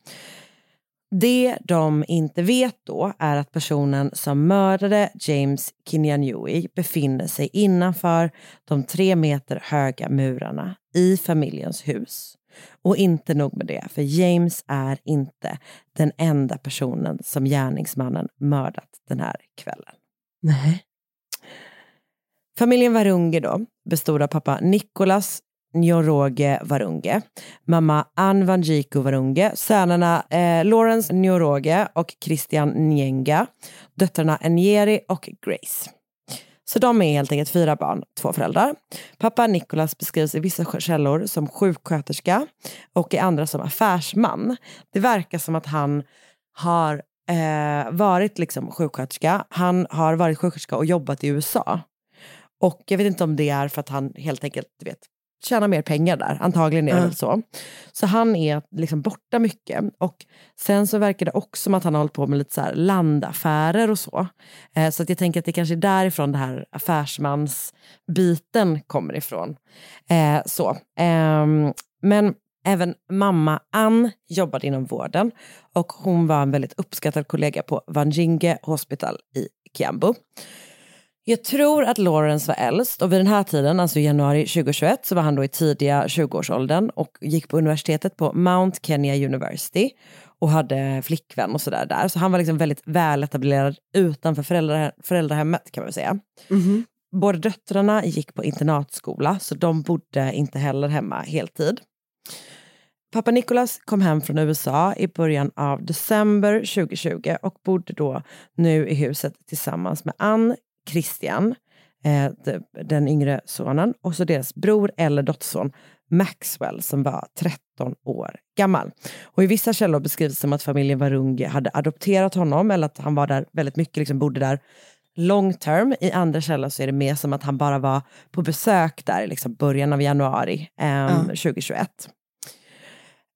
D: Det de inte vet då är att personen som mördade James Kinyanui befinner sig innanför de tre meter höga murarna i familjens hus. Och inte nog med det, för James är inte den enda personen som gärningsmannen mördat den här kvällen.
E: Nej.
D: Familjen Varunge då bestod av pappa Nicolas Njoroge Varunge, mamma Ann Vanjiku Varunge, sönerna eh, Lawrence Njoroge och Christian Njenga, döttrarna Njeri och Grace. Så de är helt enkelt fyra barn, två föräldrar. Pappa Nicholas beskrivs i vissa källor som sjuksköterska och i andra som affärsman. Det verkar som att han har eh, varit liksom sjuksköterska. Han har varit sjuksköterska och jobbat i USA. Och jag vet inte om det är för att han helt enkelt du vet, tjänar mer pengar där. Antagligen är det
E: Ja.
D: väl så. Så han är liksom borta mycket. Och sen så verkar det också som att han har hållit på med lite så här landaffärer och så. Eh, så att jag tänker att det kanske är därifrån det här affärsmansbiten kommer ifrån. Eh, så. Ehm, men även mamma Ann jobbade inom vården och hon var en väldigt uppskattad kollega på Vanjinge Hospital i Kiambu. Jag tror att Lawrence var äldst och vid den här tiden, alltså januari 2021, så var han då i tidiga 20-årsåldern och gick på universitetet på Mount Kenya University och hade flickvän och sådär där. Så han var liksom väldigt väletablerad utanför föräldra, föräldrahemmet kan man säga. Båda döttrarna gick på internatskola så de bodde inte heller hemma heltid. Pappa Nicholas kom hem från USA i början av december 2020 och bodde då nu i huset tillsammans med Ann, Christian, eh, de- den yngre sonen och så deras bror eller dotterson Maxwell som var 13 år gammal. Och i vissa källor beskrivs det som att familjen Varunge hade adopterat honom eller att han var där väldigt mycket, liksom bodde där long term. I andra källor så är det mer som att han bara var på besök där i liksom början av januari ehm, 2021.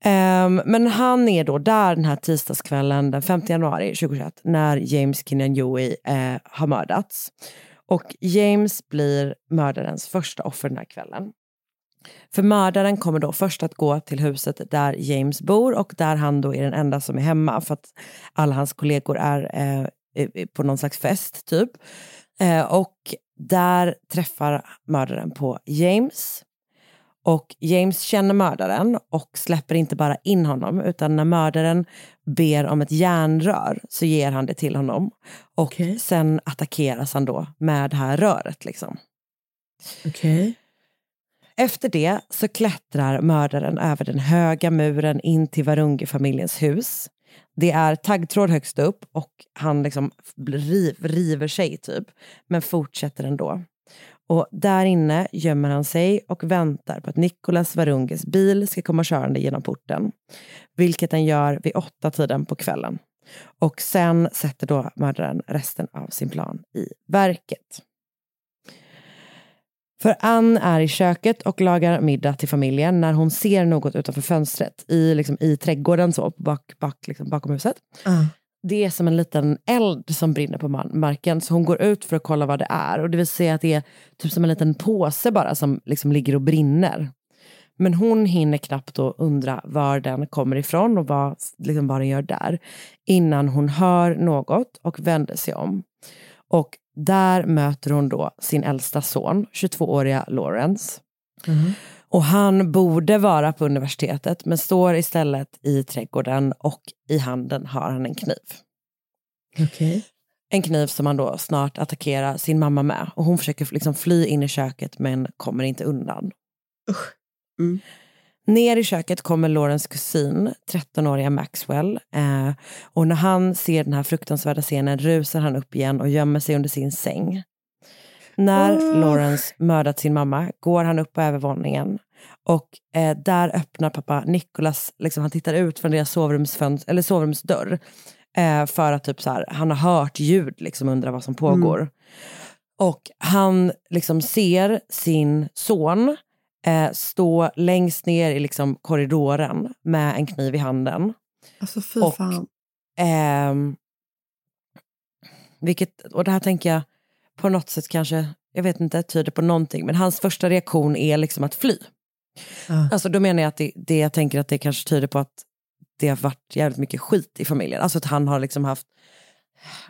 D: Um, men han är då där den här tisdagskvällen den 5 januari 2021 när James Kinyanjui uh, eh, har mördats. Och James blir mördarens första offer den här kvällen. För mördaren kommer då först att gå till huset där James bor och där han då är den enda som är hemma för att alla hans kollegor är eh, på någon slags fest typ. Eh, och där träffar mördaren på James. Och James känner mördaren och släpper inte bara in honom utan när mördaren ber om ett järnrör så ger han det till honom. Och sen attackeras han då med det här röret. Liksom.
E: Okej.
D: Efter det så klättrar mördaren över den höga muren in till Varunge-familjens hus. Det är taggtråd högst upp och han liksom riv, river sig typ, men fortsätter ändå. Och där inne gömmer han sig och väntar på att Nicolas Varunges bil ska komma körande genom porten. Vilket den gör vid åtta tiden på kvällen. Och sen sätter då mördaren resten av sin plan i verket. För Ann är i köket och lagar middag till familjen när hon ser något utanför fönstret i, liksom, i trädgården så, bak, bak, liksom, bakom huset. Ah. Det är som en liten eld som brinner på marken så hon går ut för att kolla vad det är och det vill säga att det är typ som en liten påse bara som liksom ligger och brinner. Men hon hinner knappt då undra var den kommer ifrån och vad, liksom vad den gör där innan hon hör något och vänder sig om. Och där möter hon då sin äldsta son, 22-åriga Lawrence. Mm. Och han borde vara på universitetet men står istället i trädgården och i handen har han en kniv.
E: Okej.
D: En kniv som han då snart attackerar sin mamma med. Och hon försöker liksom fly in i köket men kommer inte undan. Ner i köket kommer Laurens kusin, 13-åriga Maxwell. Eh, och när han ser den här fruktansvärda scenen rusar han upp igen och gömmer sig under sin säng. När
E: Oh.
D: Lawrence mördat sin mamma går han upp på övervåningen och eh, där öppnar pappa Nicholas, liksom, han tittar ut från deras sovrumsfönster, eller sovrumsdörr eh, för att typ så här, han har hört ljud, liksom undrar vad som pågår. Och han liksom ser sin son eh, stå längst ner i liksom korridoren med en kniv i handen.
E: Alltså fy
D: Och-
E: fan.
D: Ehm, vilket, och det här tänker jag på något sätt kanske, jag vet inte, tyder på någonting, men hans första reaktion är liksom att fly.
E: Ja.
D: Alltså då menar jag att det, det jag tänker att det kanske tyder på att det har varit jävligt mycket skit i familjen. Alltså att han har liksom haft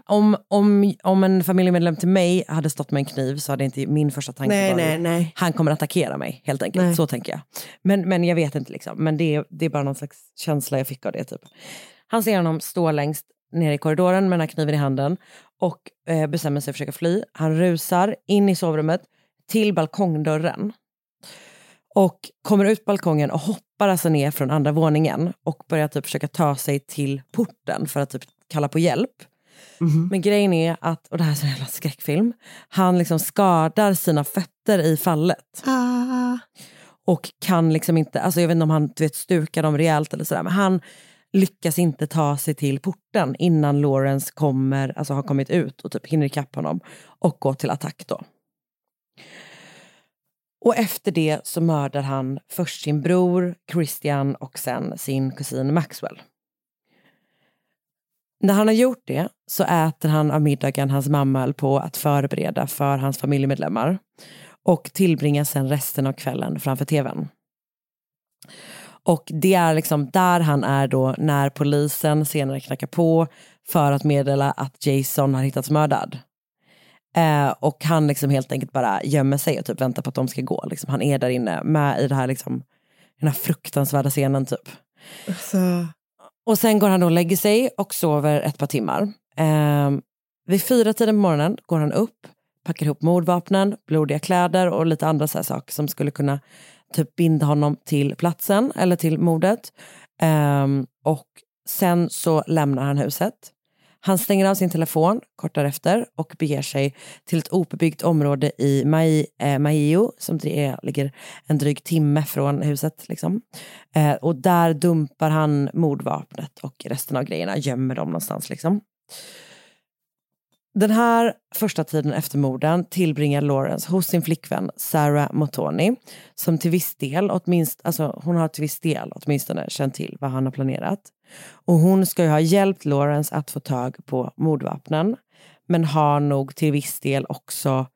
D: om, om, om en familjemedlem till mig hade stått med en kniv så hade inte min första tanke
E: Nej,
D: varit
E: nej, nej.
D: han kommer attackera mig helt enkelt.
E: Nej.
D: Så tänker jag. Men, men jag vet inte liksom. Men det är, det är bara någon slags känsla jag fick av det typ. Han ser honom stå längst ner i korridoren med den här kniven i handen och eh, bestämmer sig för att försöka fly. Han rusar in i sovrummet till balkongdörren och kommer ut på balkongen och hoppar alltså ner från andra våningen och börjar typ försöka ta sig till porten för att typ kalla på hjälp. Men grejen är att, och det här är en jävla skräckfilm, han liksom skadar sina fötter i fallet.
E: Ah.
D: Och kan liksom inte, alltså jag vet inte om han du vet, stukar dem rejält eller sådär, men han lyckas inte ta sig till porten innan Lawrence kommer, alltså har kommit ut och typ hinner ikapp honom och går till attack då. Och efter det så mördar han först sin bror Christian och sen sin kusin Maxwell. När han har gjort det så äter han av middagen hans mamma höll på att förbereda för hans familjemedlemmar och tillbringar sen resten av kvällen framför tvn. Och det är liksom där han är då när polisen senare knackar på för att meddela att Jason har hittats mördad. Eh, och han liksom helt enkelt bara gömmer sig och typ väntar på att de ska gå. Liksom, han är där inne med i det här liksom, den här fruktansvärda scenen typ.
E: Alltså,
D: Och sen går han och lägger sig och sover ett par timmar. Eh, vid fyra tiden på morgonen går han upp, packar ihop mordvapnen, blodiga kläder och lite andra så saker som skulle kunna typ binda honom till platsen eller till mordet. Um, och sen så lämnar han huset. Han stänger av sin telefon kort därefter och beger sig till ett obebyggt område i Mai, eh, Maio som det är, ligger en dryg timme från huset. Liksom. Eh, och där dumpar han mordvapnet och resten av grejerna, gömmer dem någonstans. Liksom. Den här första tiden efter morden tillbringar Lawrence hos sin flickvän Sarah Motoni som till viss del, åtminst, alltså hon har till viss del åtminstone känt till vad han har planerat. Och hon ska ju ha hjälpt Lawrence att få tag på mordvapnen men har nog till viss del också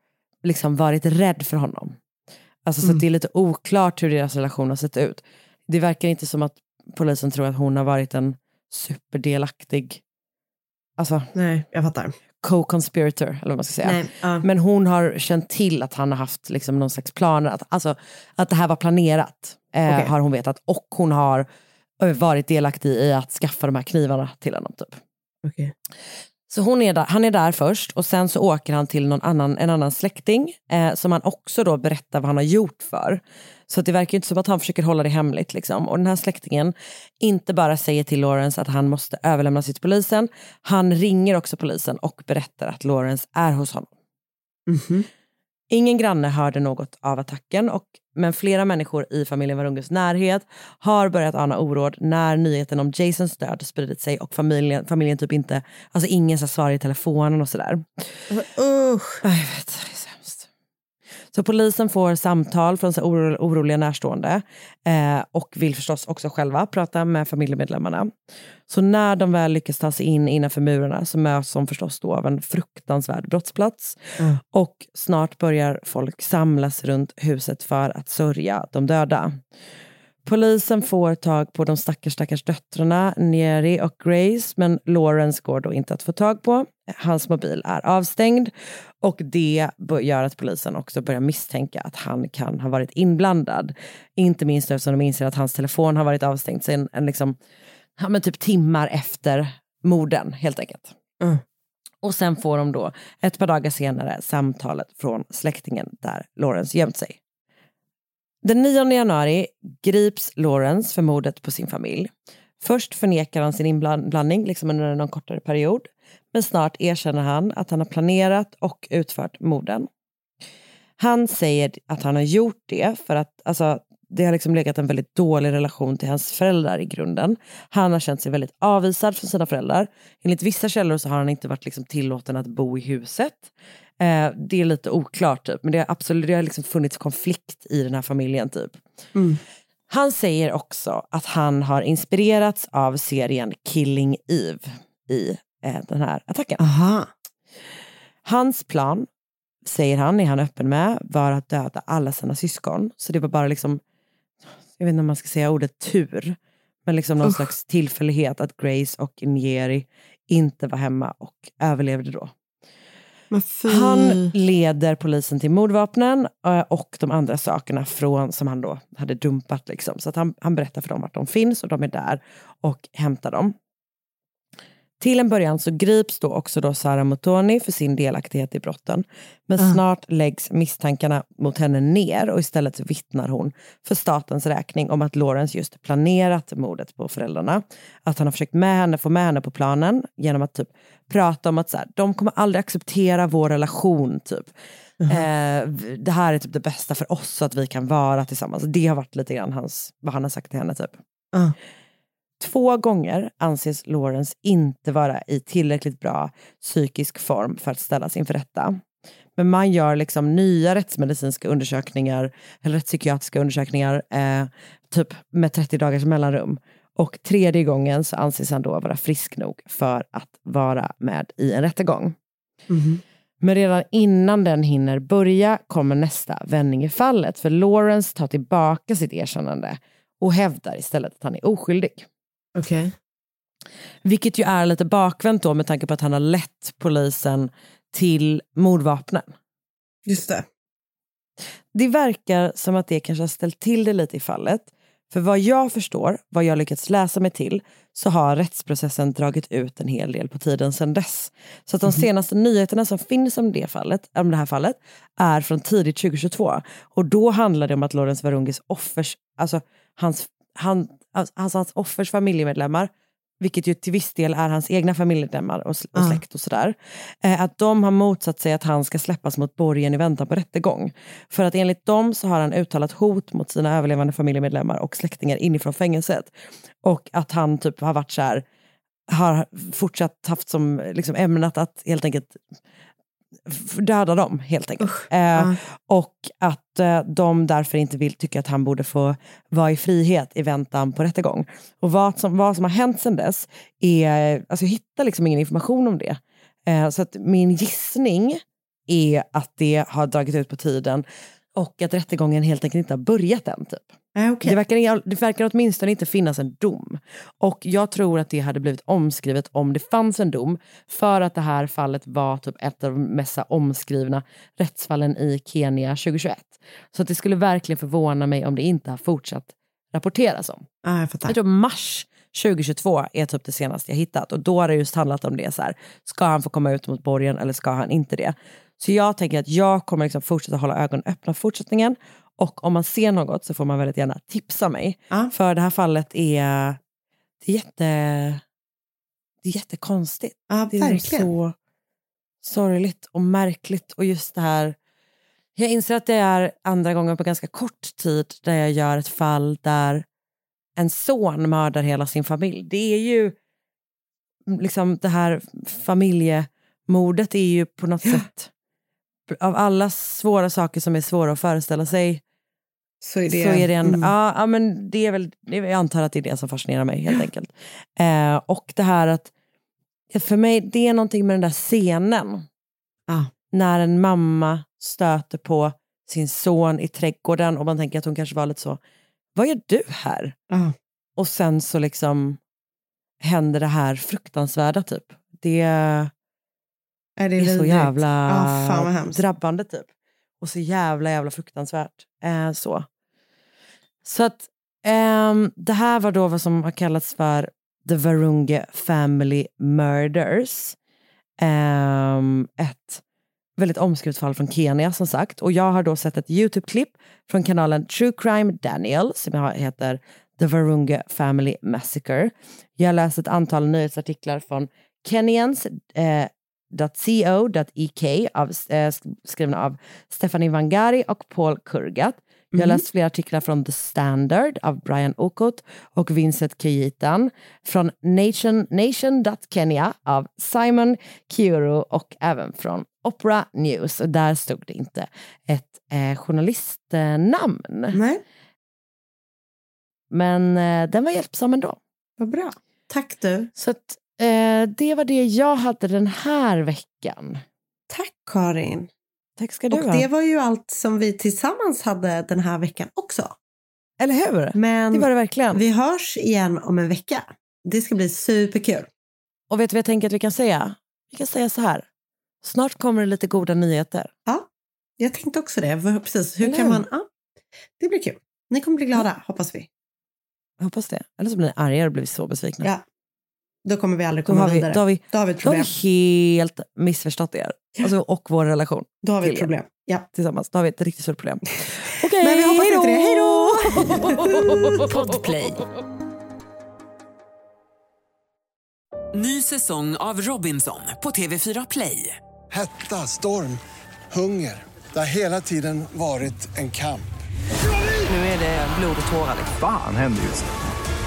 D: liksom varit rädd för honom. Alltså så att det är lite oklart hur deras relation har sett ut. Det verkar inte som att polisen tror att hon har varit en superdelaktig alltså,
E: nej, jag fattar.
D: Co-conspirator, eller vad man ska säga.
E: Nej, ja.
D: Men hon har känt till att han har haft liksom någon slags planer, att, alltså, att det här var planerat eh,
E: Okej.
D: har hon vetat. Och hon har eh, varit delaktig i att skaffa de här knivarna till honom. Typ.
E: Okej.
D: Så hon är där, han är där först och sen så åker han till någon annan, en annan släkting eh, som han också då berättar vad han har gjort för. Så det verkar inte som att han försöker hålla det hemligt. Liksom. Och den här släktingen inte bara säger till Lawrence att han måste överlämna sig till polisen, han ringer också polisen och berättar att Lawrence är hos honom. Mhm. Ingen granne hörde något av attacken, och, men flera människor i familjen Varunges närhet har börjat ana oråd när nyheten om Jasons död spridit sig och familjen, familjen typ inte, alltså ingen så svarar i telefonen och sådär.
E: Usch.
D: Jag vet, så polisen får samtal från så oro, oroliga närstående eh, och vill förstås också själva prata med familjemedlemmarna. Så när de väl lyckas ta sig in innanför murarna så möts de förstås då av en fruktansvärd brottsplats.
E: Mm.
D: Och snart börjar folk samlas runt huset för att sörja de döda. Polisen får tag på de stackars, stackars döttrarna Neri och Grace, men Lawrence går då inte att få tag på. Hans mobil är avstängd och det gör att polisen också börjar misstänka att han kan ha varit inblandad. Inte minst eftersom de inser att hans telefon har varit avstängd sen en liksom, ja, men typ timmar efter morden helt enkelt.
E: Mm.
D: Och sen får de då ett par dagar senare samtalet från släktingen där Lawrence gömt sig. Den 9 januari grips Lawrence för mordet på sin familj. Först förnekar han sin inblandning liksom under någon kortare period. Men snart erkänner han att han har planerat och utfört morden. Han säger att han har gjort det för att alltså, det har liksom legat en väldigt dålig relation till hans föräldrar i grunden. Han har känt sig väldigt avvisad från sina föräldrar. Enligt vissa källor så har han inte varit liksom tillåten att bo i huset. Eh, det är lite oklart, typ. men det har absolut det har liksom funnits konflikt i den här familjen. typ.
E: Mm.
D: Han säger också att han har inspirerats av serien Killing Eve i eh, den här attacken.
E: Aha.
D: Hans plan, säger han, är han öppen med, var att döda alla sina syskon. Så det var bara liksom, jag vet inte om man ska säga ordet tur, men liksom någon
E: Usch.
D: slags tillfällighet att Grace och Njeri inte var hemma och överlevde då.
E: Men fy.
D: Han leder polisen till mordvapnen eh, och de andra sakerna från, som han då hade dumpat. Liksom. Så att han, han berättar för dem vart de finns och de är där och hämtar dem. Till en början så grips då också då Sara Motoni för sin delaktighet i brotten. Men
E: Ah.
D: snart läggs misstankarna mot henne ner och istället vittnar hon för statens räkning om att Lawrence just planerat mordet på föräldrarna. Att han har försökt med henne, få med henne på planen genom att typ prata om att så här, de kommer aldrig acceptera vår relation. Typ. Eh, v- det här är typ det bästa för oss så att vi kan vara tillsammans. Det har varit lite grann hans, vad han har sagt till henne. Typ.
E: Ah.
D: Två gånger anses Lawrence inte vara i tillräckligt bra psykisk form för att ställas inför rätta. Men man gör liksom nya rättsmedicinska undersökningar, eller rättspsykiatriska undersökningar, eh, typ med 30 dagars mellanrum. Och tredje gången så anses han då vara frisk nog för att vara med i en rättegång.
E: Mhm.
D: Men redan innan den hinner börja kommer nästa vändning i fallet. För Lawrence tar tillbaka sitt erkännande och hävdar istället att han är oskyldig.
E: Okej.
D: Vilket ju är lite bakvänt då med tanke på att han har lett polisen till mordvapnen.
E: Just det.
D: Det verkar som att det kanske har ställt till det lite i fallet. För vad jag förstår, vad jag lyckats läsa mig till, så har rättsprocessen dragit ut en hel del på tiden sedan dess. Så att de senaste nyheterna som finns om det, fallet, om det här fallet är från tidigt 2022. Och då handlar det om att Lawrence Varungis offers, alltså hans, han, alltså hans offers familjemedlemmar, vilket ju till viss del är hans egna familjemedlemmar och, och släkt och sådär, eh, att de har motsatt sig att han ska släppas mot borgen i väntan på rättegång. För att enligt dem så har han uttalat hot mot sina överlevande familjemedlemmar och släktingar inifrån fängelset. Och att han typ har varit så här, har fortsatt haft som liksom ämnat att helt enkelt döda dem helt enkelt. Eh,
E: ja.
D: Och att eh, de därför inte vill tycka att han borde få vara i frihet i väntan på rättegång. Och vad som, vad som har hänt sedan dess är, alltså jag hittar liksom ingen information om det. Eh, så att min gissning är att det har dragit ut på tiden och att rättegången helt enkelt inte har börjat än. Typ.
E: Eh, okej.
D: Det, verkar, det verkar åtminstone inte finnas en dom. Och jag tror att det hade blivit omskrivet om det fanns en dom. För att det här fallet var typ ett av de mest omskrivna rättsfallen i Kenya 2021. Så att det skulle verkligen förvåna mig om det inte har fortsatt rapporteras om.
E: Ah, jag fattar.
D: Jag tror mars 2022 är typ det senaste jag hittat. Och då har det just handlat om det. Så här, ska han få komma ut mot borgen eller ska han inte det? Så jag tänker att jag kommer liksom fortsätta hålla ögonen öppna för fortsättningen. Och om man ser något så får man väldigt gärna tipsa mig.
E: Ja.
D: För det här fallet är, det är, jätte, det är jättekonstigt.
E: Ja,
D: det är så sorgligt och märkligt. Och just det här, jag inser att det är andra gången på ganska kort tid där jag gör ett fall där en son mördar hela sin familj. Det är ju liksom det här familjemordet är ju på något sätt av alla svåra saker som är svåra att föreställa sig
E: Så är det,
D: så är det en,
E: mm.
D: ja, ja, men det är väl, jag antar att det är det som fascinerar mig helt enkelt. Eh, och det här att, för mig, det är någonting med den där scenen.
E: Ah.
D: När en mamma stöter på sin son i trädgården och man tänker att hon kanske var lite så, vad gör du här?
E: Ah.
D: Och sen så liksom händer det här fruktansvärda typ. Det
E: Är det
D: är så
E: vidrigt?
D: jävla
E: Ja, fan
D: drabbande typ. Och så jävla jävla fruktansvärt. Eh, så. så att ehm, det här var då vad som har kallats för The Varunge Family Murders. Ehm, ett väldigt omskrivet fall från Kenya som sagt. Och jag har då sett ett YouTube-klipp från kanalen True Crime Daniel som heter The Varunga Family Massacre. Jag har läst ett antal nyhetsartiklar från Kenyans eh, .co.ek av, eh, skrivna av Stephanie Vangari och Paul Kurgat. Jag har
E: Mhm.
D: läst flera artiklar från The Standard av Brian Okot och Vincent Kejitan. Från Nation, Nation.Kenya av Simon Kiuru och även från Opera News. Och där stod det inte ett eh, journalistnamn.
E: Nej.
D: Men eh, den var hjälpsam ändå.
E: Vad bra. Tack du.
D: Så att, eh, det var det jag hade den här veckan.
E: Tack Karin.
D: Tack ska du
E: Och
D: ha.
E: det var ju allt som vi tillsammans hade den här veckan också.
D: Eller hur?
E: Men
D: Det var det verkligen.
E: vi hörs igen om en vecka. Det ska bli superkul.
D: Och vet du vad jag tänker att vi kan säga? Vi kan säga så här. Snart kommer det lite goda nyheter.
E: Ja, jag tänkte också det. Precis. Hur
D: Eller
E: kan man... Ja, det blir kul. Ni kommer bli glada, hoppas vi.
D: Jag hoppas det. Eller så blir ni arga och blir så besvikna.
E: Ja. Då kommer vi aldrig
D: Då
E: komma
D: har, vi,
E: vidare.
D: då, har vi,
E: Då har vi ett
D: då har vi
E: problem.
D: helt missförstått er. Alltså, och vår relation.
E: Då har vi ett problem. Ja.
D: Tillsammans. Då har vi ett riktigt stort problem. Okej,
E: Men vi hoppas inte det. Hej då!
L: Podplay.
F: Ny säsong av Robinson på TV4 Play.
J: Hetta, storm, hunger. Det har hela tiden varit en kamp.
F: Nu är det blod och tårar.
H: Fan händer just nu.